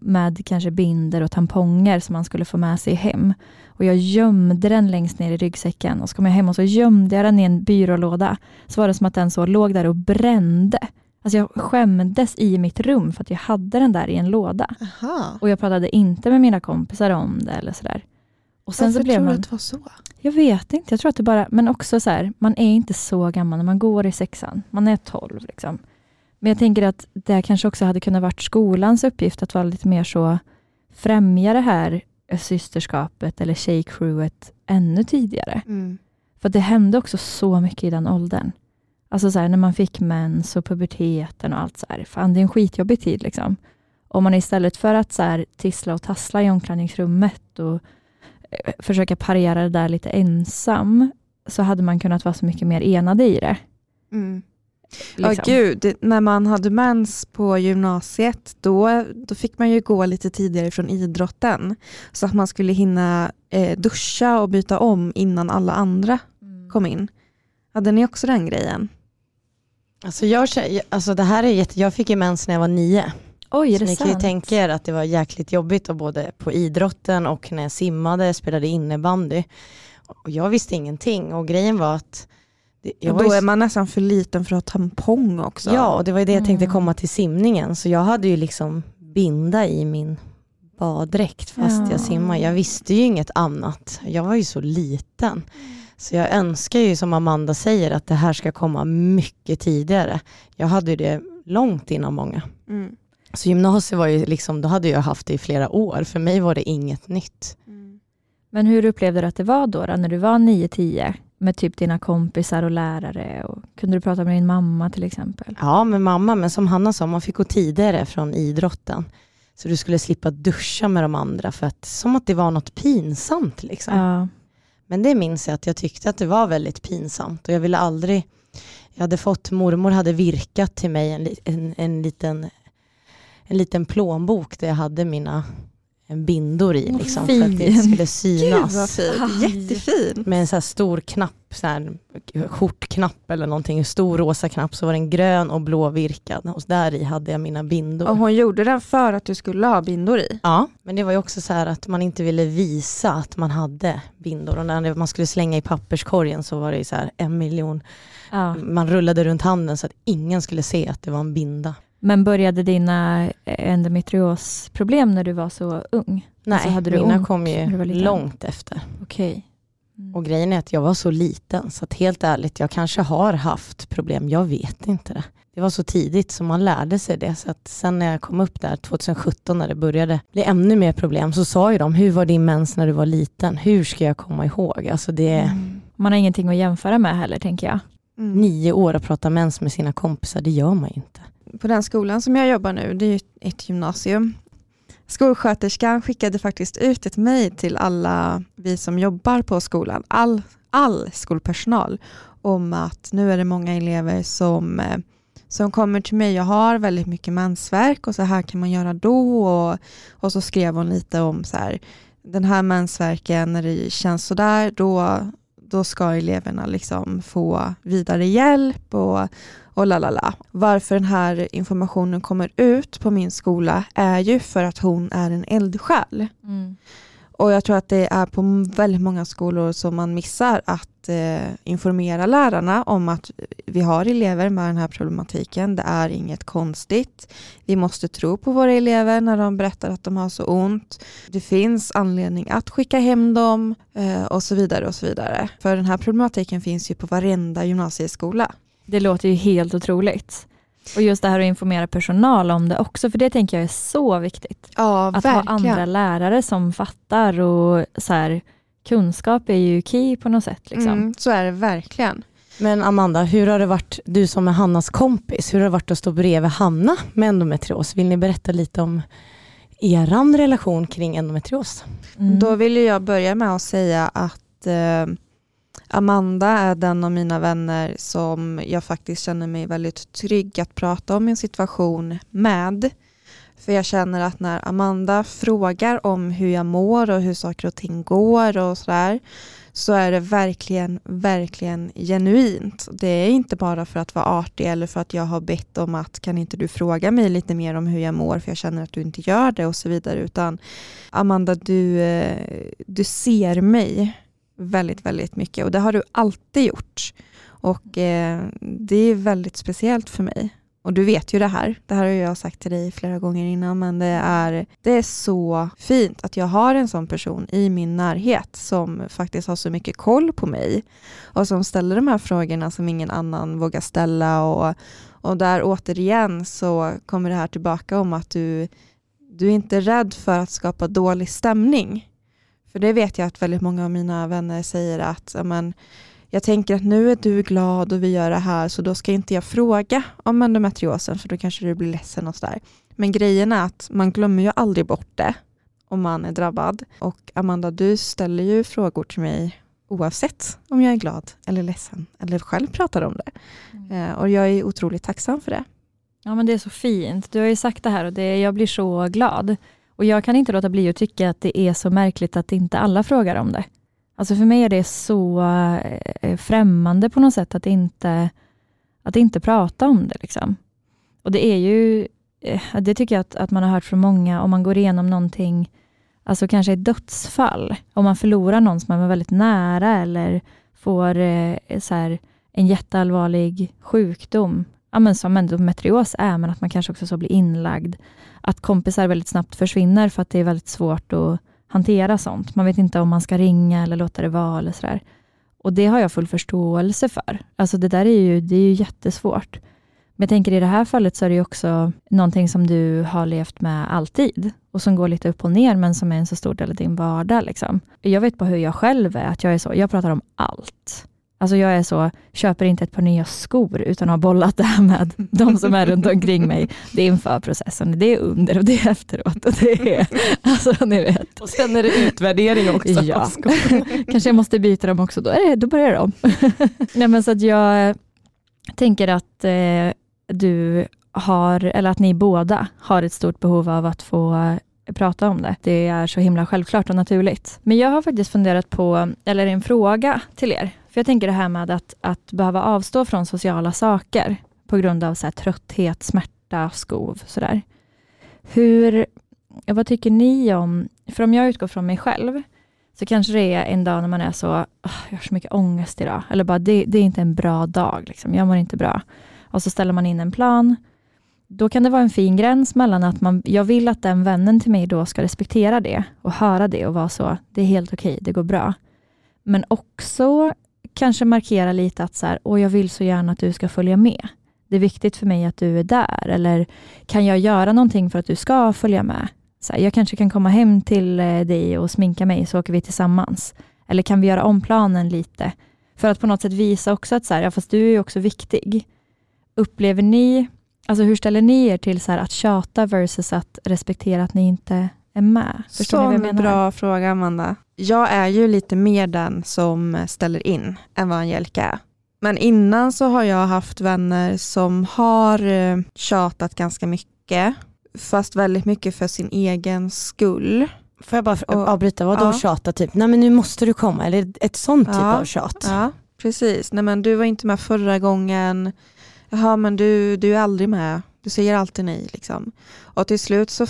C: med kanske binder och tamponger som man skulle få med sig hem. Och Jag gömde den längst ner i ryggsäcken och så kom jag hem och så gömde jag den i en byrålåda. Så var det som att den så låg där och brände. Alltså jag skämdes i mitt rum för att jag hade den där i en låda. Aha. Och jag pratade inte med mina kompisar om det eller sådär.
A: Och sen Varför så blev tror man, du att det var så?
C: Jag vet inte. Jag tror att det bara, men också så här, man är inte så gammal när man går i sexan. Man är tolv. Liksom. Men jag tänker att det kanske också hade kunnat varit skolans uppgift att vara lite mer så främja det här systerskapet eller tjejcrewet ännu tidigare. Mm. För det hände också så mycket i den åldern. Alltså så här, när man fick mens och puberteten och allt så här. Fan, det är en skitjobbig tid. Liksom. Om man istället för att så här, tissla och tassla i omklädningsrummet och eh, försöka parera det där lite ensam, så hade man kunnat vara så mycket mer enade i det. Mm.
A: Liksom. Ja gud, när man hade mens på gymnasiet då, då fick man ju gå lite tidigare från idrotten. Så att man skulle hinna eh, duscha och byta om innan alla andra mm. kom in. Hade ni också den grejen?
B: Alltså jag, alltså det här är jätte, jag fick ju mens när jag var nio.
C: Oj, är
B: så
C: det
B: ni
C: sant?
B: kan ju tänka er att det var jäkligt jobbigt och både på idrotten och när jag simmade, spelade innebandy. Och jag visste ingenting och grejen var att
A: och då är man nästan för liten för att ha tampong också.
B: Ja, och det var ju det jag tänkte mm. komma till simningen. Så jag hade ju liksom binda i min baddräkt fast ja. jag simmar. Jag visste ju inget annat. Jag var ju så liten. Så jag önskar ju som Amanda säger att det här ska komma mycket tidigare. Jag hade ju det långt innan många. Mm. Så gymnasiet var ju liksom, då hade jag haft det i flera år. För mig var det inget nytt. Mm.
C: Men hur upplevde du att det var då, då när du var 9-10? Med typ dina kompisar och lärare? Och kunde du prata med din mamma till exempel?
B: Ja, med mamma, men som Hanna sa, man fick gå tidigare från idrotten. Så du skulle slippa duscha med de andra, för att, som att det var något pinsamt. Liksom. Ja. Men det minns jag att jag tyckte att det var väldigt pinsamt och jag ville aldrig, jag hade fått, mormor hade virkat till mig en, en, en liten, en liten plånbok där jag hade mina bindor i liksom, för att det skulle synas. Gud vad
A: fint. Jättefin.
B: Med en så stor knapp, så här, skjortknapp eller någonting, en stor rosa knapp, så var den grön och blå virkad och där i hade jag mina bindor.
A: Och hon gjorde den för att du skulle ha bindor i?
B: Ja, men det var ju också så här att man inte ville visa att man hade bindor och när man skulle slänga i papperskorgen så var det så här en miljon. Ja. Man rullade runt handen så att ingen skulle se att det var en binda.
C: Men började dina endometriosproblem när du var så ung?
B: Nej, alltså hade du mina kom ju långt efter.
C: Okay.
B: Mm. Och grejen är att jag var så liten, så att helt ärligt, jag kanske har haft problem, jag vet inte det. Det var så tidigt så man lärde sig det. Så att sen när jag kom upp där 2017 när det började bli ännu mer problem så sa ju de, hur var din mens när du var liten? Hur ska jag komma ihåg? Alltså det... Mm.
C: Man har ingenting att jämföra med heller tänker jag.
B: Mm. Nio år att prata mens med sina kompisar, det gör man ju inte
A: på den skolan som jag jobbar nu, det är ett gymnasium. Skolsköterskan skickade faktiskt ut ett mejl till alla vi som jobbar på skolan, all, all skolpersonal, om att nu är det många elever som, eh, som kommer till mig och har väldigt mycket mensvärk och så här kan man göra då. Och, och så skrev hon lite om så här, den här mensvärken när det känns sådär, då, då ska eleverna liksom få vidare hjälp och, och lalala. Varför den här informationen kommer ut på min skola är ju för att hon är en eldsjäl. Mm. Och jag tror att det är på väldigt många skolor som man missar att eh, informera lärarna om att vi har elever med den här problematiken. Det är inget konstigt. Vi måste tro på våra elever när de berättar att de har så ont. Det finns anledning att skicka hem dem eh, och så vidare och så vidare. För den här problematiken finns ju på varenda gymnasieskola.
C: Det låter ju helt otroligt. Och just det här att informera personal om det också, för det tänker jag är så viktigt.
A: Ja,
C: att
A: verkligen.
C: ha andra lärare som fattar och så här, kunskap är ju key på något sätt. Liksom. Mm,
A: så är det verkligen.
B: Men Amanda, hur har det varit, du som är Hannas kompis, hur har det varit att stå bredvid Hanna med endometrios? Vill ni berätta lite om er relation kring endometrios?
A: Mm. Då vill jag börja med att säga att eh, Amanda är den av mina vänner som jag faktiskt känner mig väldigt trygg att prata om min situation med. För jag känner att när Amanda frågar om hur jag mår och hur saker och ting går och sådär så är det verkligen, verkligen genuint. Det är inte bara för att vara artig eller för att jag har bett om att kan inte du fråga mig lite mer om hur jag mår för jag känner att du inte gör det och så vidare utan Amanda du, eh, du ser mig väldigt, väldigt mycket och det har du alltid gjort. Och eh, det är väldigt speciellt för mig. Och du vet ju det här, det här har jag sagt till dig flera gånger innan, men det är, det är så fint att jag har en sån person i min närhet som faktiskt har så mycket koll på mig och som ställer de här frågorna som ingen annan vågar ställa. Och, och där återigen så kommer det här tillbaka om att du, du är inte rädd för att skapa dålig stämning. För det vet jag att väldigt många av mina vänner säger att amen, jag tänker att nu är du glad och vi gör det här så då ska inte jag fråga om endometriosen för då kanske du blir ledsen och sådär. Men grejen är att man glömmer ju aldrig bort det om man är drabbad. Och Amanda, du ställer ju frågor till mig oavsett om jag är glad eller ledsen eller själv pratar om det. Mm. Eh, och jag är otroligt tacksam för det.
C: Ja men det är så fint. Du har ju sagt det här och det, jag blir så glad. Och jag kan inte låta bli att tycka att det är så märkligt att inte alla frågar om det. Alltså för mig är det så eh, främmande på något sätt att inte, att inte prata om det. Liksom. Och det är ju, eh, det tycker jag att, att man har hört från många, om man går igenom någonting, alltså kanske ett dödsfall, om man förlorar någon som man var väldigt nära eller får eh, så här, en jätteallvarlig sjukdom, ja, men som endometrios är, men att man kanske också så blir inlagd. Att kompisar väldigt snabbt försvinner för att det är väldigt svårt att hantera sånt. Man vet inte om man ska ringa eller låta det vara. Eller sådär. Och det har jag full förståelse för. Alltså det där är ju, det är ju jättesvårt. Men jag tänker i det här fallet så är det också någonting som du har levt med alltid och som går lite upp och ner men som är en så stor del av din vardag. Liksom. Jag vet bara hur jag själv är, att jag är så, jag pratar om allt. Alltså jag är så, köper inte ett par nya skor utan har bollat det här med de som är runt omkring mig. Det är inför processen, det är under och det är efteråt. Och det är, alltså ni vet.
B: Och sen är det utvärdering också.
C: Ja. Kanske jag måste byta dem också, då, är det, då börjar de. Nej, men så att jag tänker att eh, du har, eller att ni båda har ett stort behov av att få prata om det. Det är så himla självklart och naturligt. Men jag har faktiskt funderat på, eller en fråga till er. För jag tänker det här med att, att behöva avstå från sociala saker på grund av så här, trötthet, smärta, skov. Sådär. Hur, vad tycker ni om, för om jag utgår från mig själv, så kanske det är en dag när man är så, oh, jag har så mycket ångest idag, eller bara det, det är inte en bra dag, liksom. jag mår inte bra. Och så ställer man in en plan. Då kan det vara en fin gräns mellan att man, jag vill att den vännen till mig då ska respektera det och höra det och vara så, det är helt okej, det går bra. Men också kanske markera lite att så här, och jag vill så gärna att du ska följa med. Det är viktigt för mig att du är där, eller kan jag göra någonting för att du ska följa med? Så här, jag kanske kan komma hem till eh, dig och sminka mig, så åker vi tillsammans. Eller kan vi göra om planen lite? För att på något sätt visa också att så här, ja, fast du är också viktig. Upplever ni, alltså hur ställer ni er till så här, att tjata versus att respektera att ni inte är med?
A: Förstår Sån ni vad jag menar? bra fråga Amanda. Jag är ju lite mer den som ställer in än vad Angelica är. Men innan så har jag haft vänner som har eh, tjatat ganska mycket fast väldigt mycket för sin egen skull.
B: Får jag bara och, avbryta, vadå ja. tjata typ? Nej men nu måste du komma, eller ett sånt typ
A: ja,
B: av tjat?
A: Ja, precis. Nej men du var inte med förra gången, jaha men du, du är aldrig med, du säger alltid nej. Liksom. Och till slut så,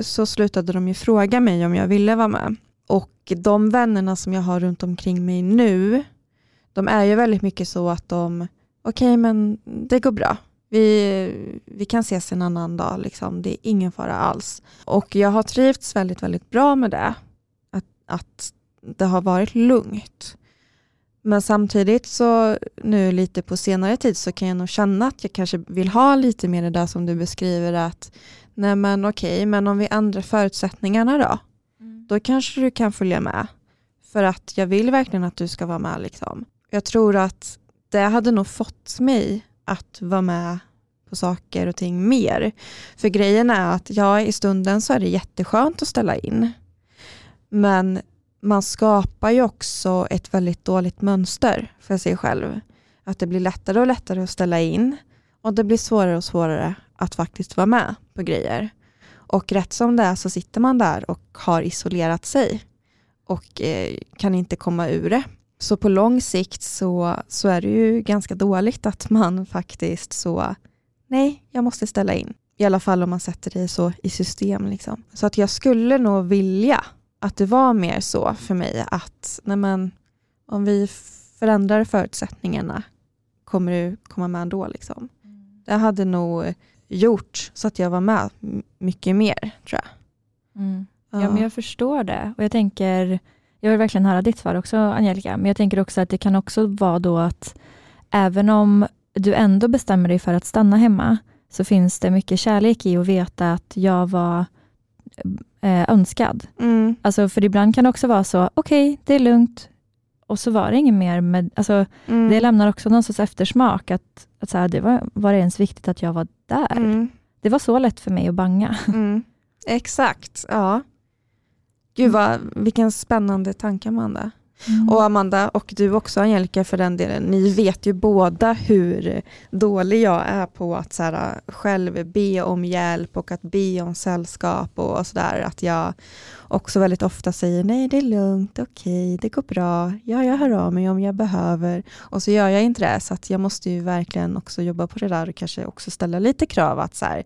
A: så slutade de ju fråga mig om jag ville vara med. Och de vännerna som jag har runt omkring mig nu, de är ju väldigt mycket så att de, okej okay, men det går bra, vi, vi kan ses en annan dag, liksom. det är ingen fara alls. Och jag har trivts väldigt, väldigt bra med det. Att, att det har varit lugnt. Men samtidigt så nu lite på senare tid så kan jag nog känna att jag kanske vill ha lite mer det där som du beskriver att nej men okej, men om vi ändrar förutsättningarna då? Då kanske du kan följa med. För att jag vill verkligen att du ska vara med. Liksom. Jag tror att det hade nog fått mig att vara med på saker och ting mer. För grejen är att ja, i stunden så är det jätteskönt att ställa in. Men man skapar ju också ett väldigt dåligt mönster för sig själv. Att det blir lättare och lättare att ställa in och det blir svårare och svårare att faktiskt vara med på grejer. Och rätt som det är så sitter man där och har isolerat sig och eh, kan inte komma ur det. Så på lång sikt så, så är det ju ganska dåligt att man faktiskt så, nej, jag måste ställa in. I alla fall om man sätter det så i system. Liksom. Så att jag skulle nog vilja att det var mer så för mig att nej men, om vi förändrar förutsättningarna kommer du komma med ändå. Liksom. Mm. Det hade nog gjort så att jag var med mycket mer tror jag.
C: Mm. Ja, men jag förstår det och jag tänker jag vill verkligen höra ditt svar också Angelica, men jag tänker också att det kan också vara då att även om du ändå bestämmer dig för att stanna hemma, så finns det mycket kärlek i att veta att jag var eh, önskad. Mm. Alltså, för ibland kan det också vara så, okej, okay, det är lugnt, och så var det inget mer med, alltså, mm. det lämnar också någon sorts eftersmak, att, att så här, det var, var det ens viktigt att jag var där? Mm. Det var så lätt för mig att banga.
A: Mm. Exakt, ja. Gud vad, vilken spännande tanke Amanda. Mm. Och Amanda och du också Angelica för den delen, ni vet ju båda hur dålig jag är på att så här, själv be om hjälp och att be om sällskap och sådär. Att jag också väldigt ofta säger nej det är lugnt, okej, det går bra, ja jag hör av mig om jag behöver. Och så gör jag inte det, så att jag måste ju verkligen också jobba på det där och kanske också ställa lite krav att så här,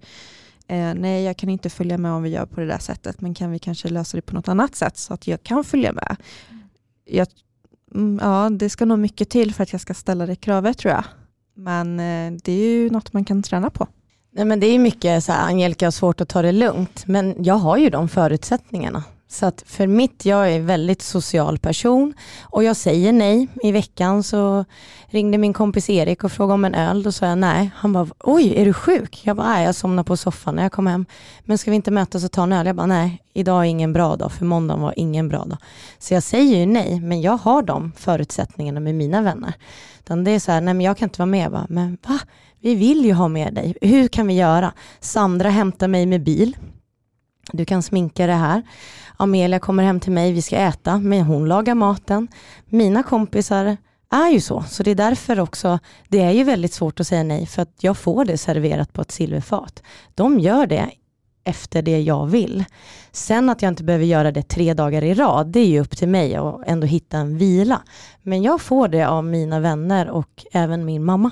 A: eh, nej jag kan inte följa med om vi gör på det där sättet, men kan vi kanske lösa det på något annat sätt så att jag kan följa med. Jag, mm, ja, det ska nog mycket till för att jag ska ställa det kravet tror jag. Men eh, det är ju något man kan träna på.
B: Nej, men det är mycket så här, Angelica har svårt att ta det lugnt, men jag har ju de förutsättningarna. Så att för mitt, jag är en väldigt social person och jag säger nej. I veckan så ringde min kompis Erik och frågade om en öl. Då sa jag nej. Han bara, oj är du sjuk? Jag bara, nej jag somnade på soffan när jag kom hem. Men ska vi inte mötas och ta en öl? Jag bara, nej idag är ingen bra dag för måndagen var ingen bra dag. Så jag säger ju nej, men jag har de förutsättningarna med mina vänner. Utan det är så här, nej men jag kan inte vara med. Jag bara, men va? Vi vill ju ha med dig. Hur kan vi göra? Sandra hämtar mig med bil. Du kan sminka det här. Amelia kommer hem till mig, vi ska äta, men hon lagar maten. Mina kompisar är ju så, så det är därför också, det är ju väldigt svårt att säga nej, för att jag får det serverat på ett silverfat. De gör det efter det jag vill. Sen att jag inte behöver göra det tre dagar i rad, det är ju upp till mig att ändå hitta en vila. Men jag får det av mina vänner och även min mamma.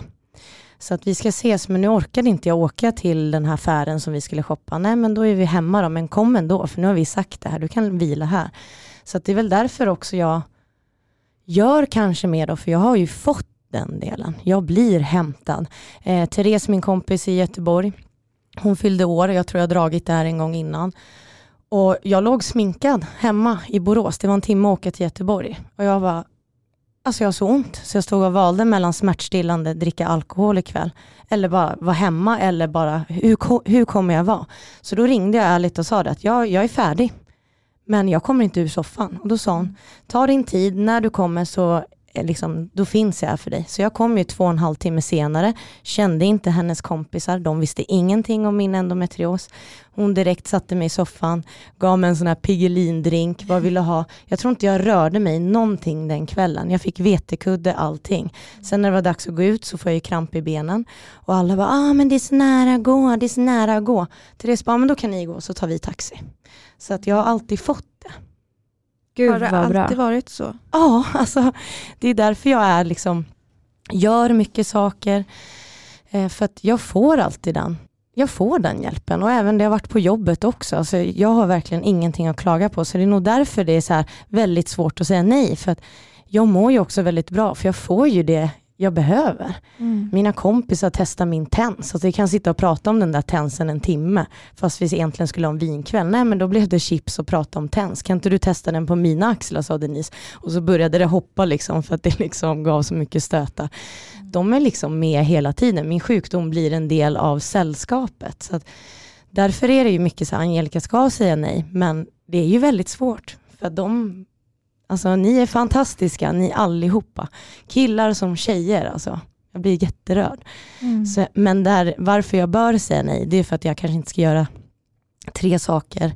B: Så att vi ska ses, men nu orkade inte jag åka till den här affären som vi skulle shoppa. Nej, men då är vi hemma då, men kom ändå, för nu har vi sagt det här, du kan vila här. Så att det är väl därför också jag gör kanske mer då, för jag har ju fått den delen. Jag blir hämtad. Eh, Therese, min kompis i Göteborg, hon fyllde år, jag tror jag dragit det här en gång innan. Och jag låg sminkad hemma i Borås, det var en timme att åka till Göteborg. Och jag bara, Alltså jag har så ont, så jag stod och valde mellan smärtstillande, dricka alkohol ikväll, eller bara vara hemma, eller bara, hur, hur kommer jag vara? Så då ringde jag ärligt och sa det att jag, jag är färdig, men jag kommer inte ur soffan. Och då sa hon, ta din tid, när du kommer så liksom, då finns jag här för dig. Så jag kom ju två och en halv timme senare, kände inte hennes kompisar, de visste ingenting om min endometrios. Hon direkt satte mig i soffan, gav mig en sån här Piggelin-drink, vad vill du ha? Jag tror inte jag rörde mig någonting den kvällen. Jag fick vetekudde, allting. Sen när det var dags att gå ut så får jag ju kramp i benen. Och alla bara, ah men det är så nära att gå, det är så nära att gå. Therese bara, men då kan ni gå så tar vi taxi. Så att jag har alltid fått det.
A: Gud, har det alltid bra. varit så?
B: Ja, alltså, det är därför jag är liksom, gör mycket saker. Eh, för att jag får alltid den. Jag får den hjälpen och även det har varit på jobbet också. Alltså, jag har verkligen ingenting att klaga på. Så det är nog därför det är så väldigt svårt att säga nej. För att jag mår ju också väldigt bra för jag får ju det jag behöver. Mm. Mina kompisar testar min tens, alltså vi kan sitta och prata om den där tensen en timme, fast vi egentligen skulle ha en vinkväll. Nej men då blev det chips och prata om tens. Kan inte du testa den på mina axlar, sa Denise. Och så började det hoppa liksom för att det liksom gav så mycket stötar. Mm. De är liksom med hela tiden. Min sjukdom blir en del av sällskapet. Så att därför är det ju mycket så att Angelica ska säga nej, men det är ju väldigt svårt. För de Alltså ni är fantastiska, ni allihopa. Killar som tjejer alltså. Jag blir jätterörd. Mm. Så, men där, varför jag bör säga nej, det är för att jag kanske inte ska göra tre saker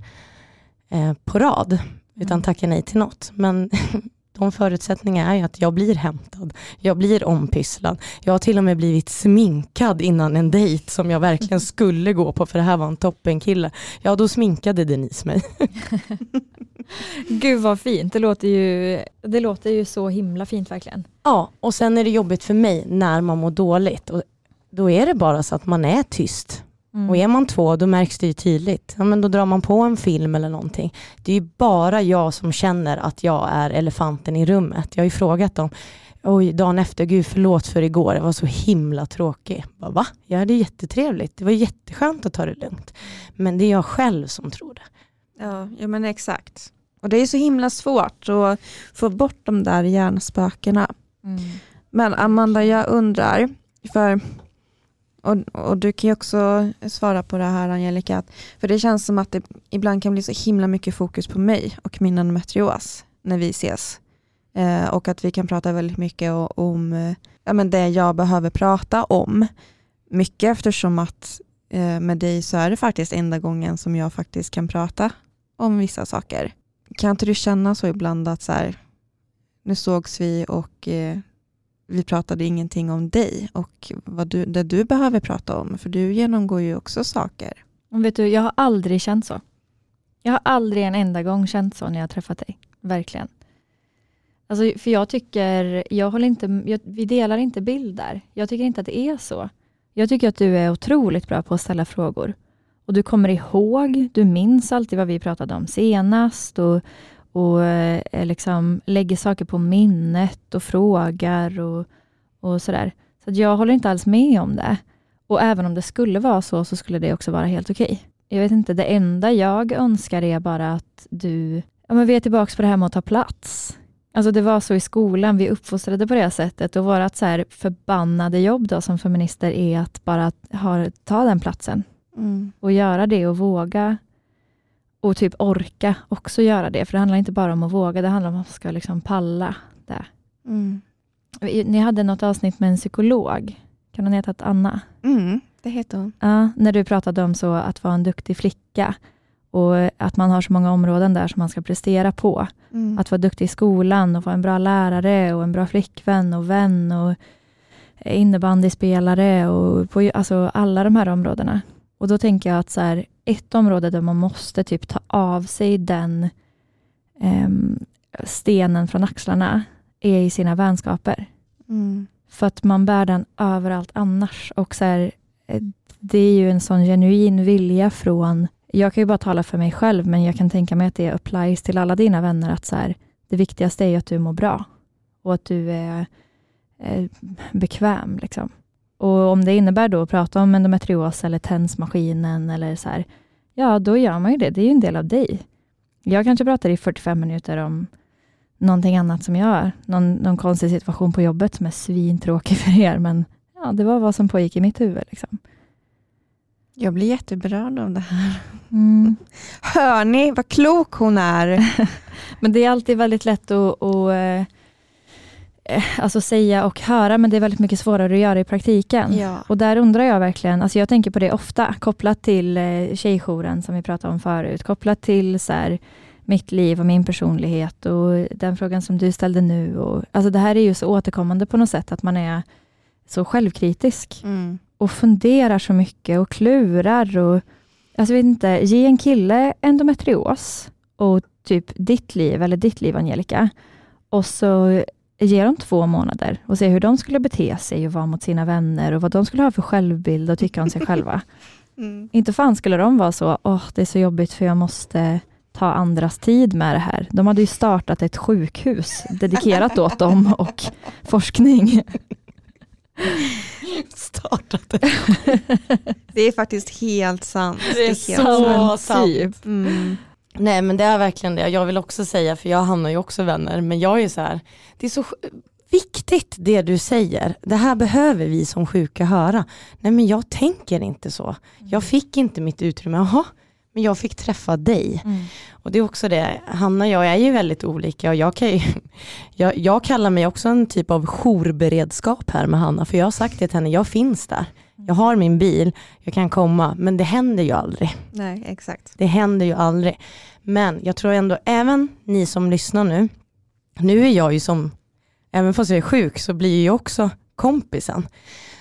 B: eh, på rad, utan mm. tacka nej till något. Men de förutsättningarna är att jag blir hämtad, jag blir ompysslad. Jag har till och med blivit sminkad innan en dejt som jag verkligen skulle gå på, för det här var en toppenkille. Ja, då sminkade Denise mig.
C: Gud vad fint, det låter, ju, det låter ju så himla fint verkligen.
B: Ja, och sen är det jobbigt för mig när man mår dåligt. Och då är det bara så att man är tyst. Mm. Och är man två, då märks det ju tydligt. Ja, men då drar man på en film eller någonting. Det är ju bara jag som känner att jag är elefanten i rummet. Jag har ju frågat dem, oj, dagen efter, gud förlåt för igår, det var så himla tråkig. Bara, Va? Ja, det är jättetrevligt. Det var jätteskönt att ta det lugnt. Men det är jag själv som tror det.
A: Ja, ja men exakt. Och det är så himla svårt att få bort de där hjärnspökena. Mm. Men Amanda, jag undrar, för, och, och, du kan ju också svara på det här Angelica, för det känns som att det ibland kan bli så himla mycket fokus på mig och min endometrios när vi ses. Eh, och att vi kan prata väldigt mycket om eh, ja, men det jag behöver prata om. Mycket eftersom att eh, med dig så är det faktiskt enda gången som jag faktiskt kan prata om vissa saker. Kan inte du känna så ibland att så här, nu sågs vi och eh, vi pratade ingenting om dig och vad du, det du behöver prata om, för du genomgår ju också saker.
C: vet du, jag har aldrig känt så. Jag har aldrig en enda gång känt så när jag har träffat dig. Verkligen. Alltså, för jag tycker, jag håller inte, jag, vi delar inte bilder. Jag tycker inte att det är så. Jag tycker att du är otroligt bra på att ställa frågor. Och du kommer ihåg, du minns alltid vad vi pratade om senast och, och eh, liksom lägger saker på minnet och frågar och, och sådär. Så jag håller inte alls med om det. Och även om det skulle vara så, så skulle det också vara helt okej. Okay. Jag vet inte, det enda jag önskar är bara att du, ja men vi är tillbaka på det här med att ta plats. Alltså det var så i skolan, vi uppfostrade på det sättet och vårt så här förbannade jobb då som feminister är att bara ha, ta den platsen. Mm. Och göra det och våga och typ orka också göra det. För det handlar inte bara om att våga, det handlar om att man ska liksom palla det. Mm. Ni hade något avsnitt med en psykolog. Kan hon heta Anna?
A: Mm, det heter hon.
C: Ja, när du pratade om så att vara en duktig flicka och att man har så många områden där som man ska prestera på. Mm. Att vara duktig i skolan och vara en bra lärare och en bra flickvän och vän och innebandyspelare och på alltså alla de här områdena. Och då tänker jag att så här, ett område där man måste typ ta av sig den eh, stenen från axlarna är i sina vänskaper. Mm. För att man bär den överallt annars. Och så här, eh, det är ju en sån genuin vilja från, jag kan ju bara tala för mig själv, men jag kan tänka mig att det applies till alla dina vänner, att så här, det viktigaste är att du mår bra och att du är, är bekväm. Liksom. Och om det innebär då att prata om endometrios eller tensmaskinen eller så här, ja då gör man ju det. Det är ju en del av dig. Jag kanske pratar i 45 minuter om någonting annat som jag är. Någon, någon konstig situation på jobbet som är svintråkig för er, men ja, det var vad som pågick i mitt huvud. Liksom.
A: Jag blir jätteberörd av det här. Mm. Hör ni vad klok hon är?
C: men det är alltid väldigt lätt att, att eh, alltså säga och höra, men det är väldigt mycket svårare att göra i praktiken. Ja. Och där undrar jag verkligen, alltså jag tänker på det ofta, kopplat till eh, tjejjouren som vi pratade om förut, kopplat till så här, mitt liv och min personlighet och den frågan som du ställde nu. Och, alltså det här är ju så återkommande på något sätt, att man är så självkritisk mm. och funderar så mycket och klurar. Och, alltså vet inte, ge en kille endometrios och typ ditt liv, eller ditt liv Angelica, och så ge dem två månader och se hur de skulle bete sig och vara mot sina vänner och vad de skulle ha för självbild och tycka om sig själva. Mm. Inte fan skulle de vara så, åh det är så jobbigt för jag måste ta andras tid med det här. De hade ju startat ett sjukhus dedikerat åt dem och forskning.
B: Startat
A: det. det är faktiskt helt sant.
B: Det är, det är så sant. Mm. Nej men det är verkligen det. Jag vill också säga, för jag hamnar ju också vänner, men jag är så här, det är så viktigt det du säger. Det här behöver vi som sjuka höra. Nej men jag tänker inte så. Jag fick inte mitt utrymme. Jaha, men jag fick träffa dig. Mm. Och det är också det, Hanna och jag är ju väldigt olika och jag, kan ju, jag, jag kallar mig också en typ av jourberedskap här med Hanna, för jag har sagt det till henne, jag finns där. Jag har min bil, jag kan komma, men det händer ju aldrig.
A: Nej, exakt.
B: Det händer ju aldrig. Men jag tror ändå, även ni som lyssnar nu, nu är jag ju som, även fast jag är sjuk, så blir jag också kompisen.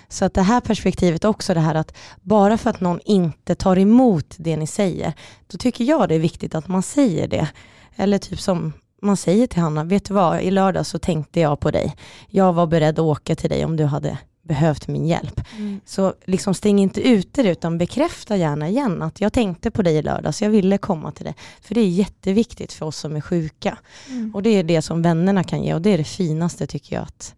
B: Så att det här perspektivet också, det här att bara för att någon inte tar emot det ni säger, då tycker jag det är viktigt att man säger det. Eller typ som man säger till Hanna, vet du vad, i lördag så tänkte jag på dig. Jag var beredd att åka till dig om du hade behövt min hjälp. Mm. Så liksom stäng inte ute det utan bekräfta gärna igen att jag tänkte på dig i lördags, jag ville komma till dig. För det är jätteviktigt för oss som är sjuka. Mm. Och det är det som vännerna kan ge och det är det finaste tycker jag. att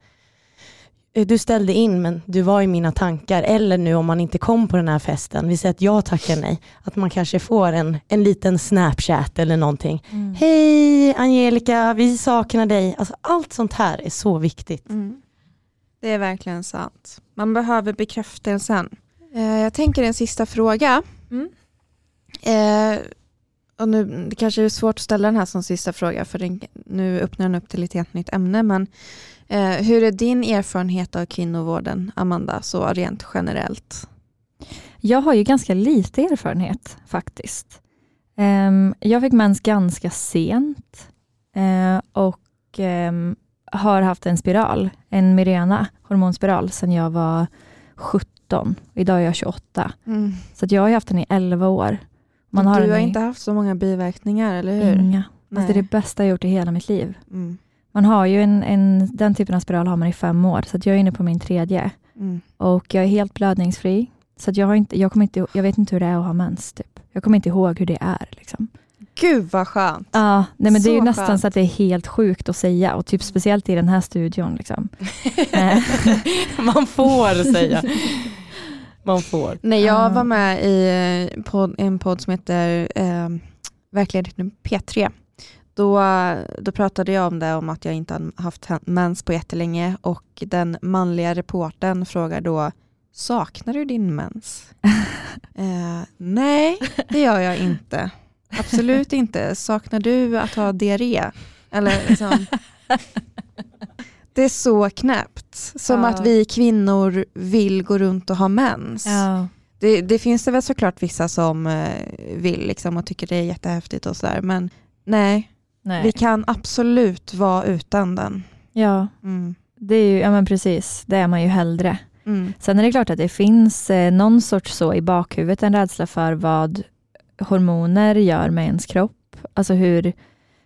B: eh, du ställde in men du var i mina tankar. Eller nu om man inte kom på den här festen, vi säger att jag tackar nej. Att man kanske får en, en liten snapchat eller någonting. Mm. Hej Angelica, vi saknar dig. Alltså, allt sånt här är så viktigt. Mm.
A: Det är verkligen sant. Man behöver bekräftelsen. Eh, jag tänker en sista fråga. Mm. Eh, och nu, det kanske är svårt att ställa den här som sista fråga för den, nu öppnar den upp till ett helt nytt ämne. Men eh, hur är din erfarenhet av kvinnovården, Amanda, så rent generellt?
C: Jag har ju ganska lite erfarenhet faktiskt. Um, jag fick mens ganska sent uh, och um, har haft en spiral, en Mirena hormonspiral sedan jag var 17. Idag är jag 28. Mm. Så jag har haft den i 11 år.
A: Man har du har i... inte haft så många biverkningar, eller hur?
C: Inga. Alltså det är det bästa jag gjort i hela mitt liv. Mm. Man har ju en, en, den typen av spiral har man i fem år, så jag är inne på min tredje. Mm. Och jag är helt blödningsfri. Så jag, har inte, jag, kommer inte, jag vet inte hur det är att ha mens. Typ. Jag kommer inte ihåg hur det är. Liksom.
A: Gud vad skönt.
C: Ja, nej, men det är ju nästan skönt. så att det är helt sjukt att säga och typ speciellt i den här studion. Liksom.
B: Man får säga. Man får.
A: Nej, jag var med i podd, en podd som heter eh, Verkligheten P3. Då, då pratade jag om det, om att jag inte haft mens på jättelänge och den manliga reporten frågar då Saknar du din mens? eh, nej, det gör jag inte. Absolut inte. Saknar du att ha diarré? Eller liksom. Det är så knäppt. Som ja. att vi kvinnor vill gå runt och ha mens. Ja. Det, det, finns det väl såklart vissa som eh, vill liksom och tycker det är jättehäftigt och sådär. Men nej, nej, vi kan absolut vara utan den.
C: Ja, mm. det är ju, ja men precis, det är man ju hellre. Mm. Sen är det klart att det finns eh, någon sorts så i bakhuvudet, en rädsla för vad hormoner gör med ens kropp. Alltså hur,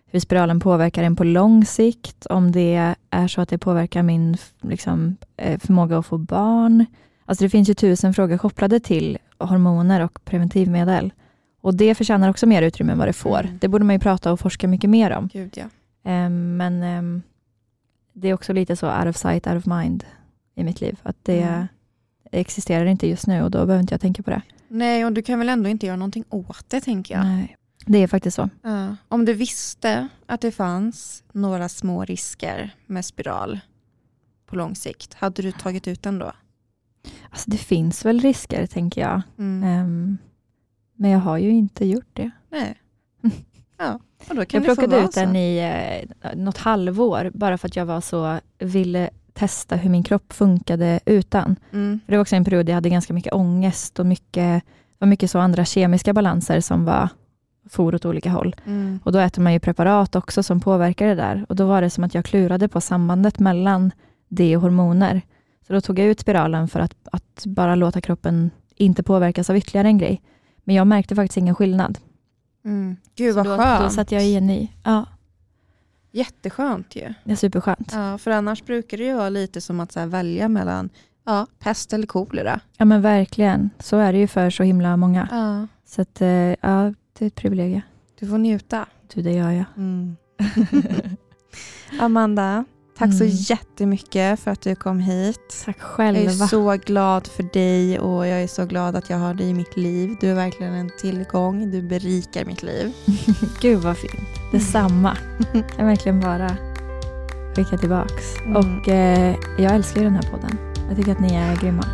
C: hur spiralen påverkar en på lång sikt. Om det är så att det påverkar min liksom, eh, förmåga att få barn. Alltså det finns ju tusen frågor kopplade till hormoner och preventivmedel. Och det förtjänar också mer utrymme än vad det får. Mm. Det borde man ju prata och forska mycket mer om.
A: Gud, ja.
C: um, men um, det är också lite så out of sight, out of mind i mitt liv. Att det mm. existerar inte just nu och då behöver inte jag tänka på det.
A: Nej, och du kan väl ändå inte göra någonting åt det tänker jag.
C: Nej, det är faktiskt så.
A: Ja. Om du visste att det fanns några små risker med spiral på lång sikt, hade du tagit ut den då?
C: Alltså det finns väl risker tänker jag. Mm. Um, men jag har ju inte gjort det.
A: Nej. Ja, och då
C: kan jag plockade ut den i eh, något halvår bara för att jag var så, ville testa hur min kropp funkade utan. Mm. Det var också en period jag hade ganska mycket ångest och mycket, var mycket så andra kemiska balanser som var for åt olika håll. Mm. Och då äter man ju preparat också som påverkar det där. Och då var det som att jag klurade på sambandet mellan det och hormoner. Så då tog jag ut spiralen för att, att bara låta kroppen inte påverkas av ytterligare en grej. Men jag märkte faktiskt ingen skillnad.
A: Mm. Gud vad då, skönt.
C: Då satte jag i en ny. Ja.
A: Jätteskönt ju.
C: Det är superskönt.
A: Ja, för annars brukar det ju vara lite som att så välja mellan ja, pest eller kolera.
C: Ja men verkligen. Så är det ju för så himla många. Ja. Så att, eh, ja, det är ett privilegium.
A: Du får njuta.
C: Du, det gör jag. Mm.
A: Amanda, Tack mm. så jättemycket för att du kom hit.
C: Tack själva.
A: Jag är så glad för dig och jag är så glad att jag har dig i mitt liv. Du är verkligen en tillgång. Du berikar mitt liv.
C: Gud vad fint. Detsamma. jag kan verkligen bara skicka tillbaks. Mm. Och eh, jag älskar ju den här podden. Jag tycker att ni är grymma.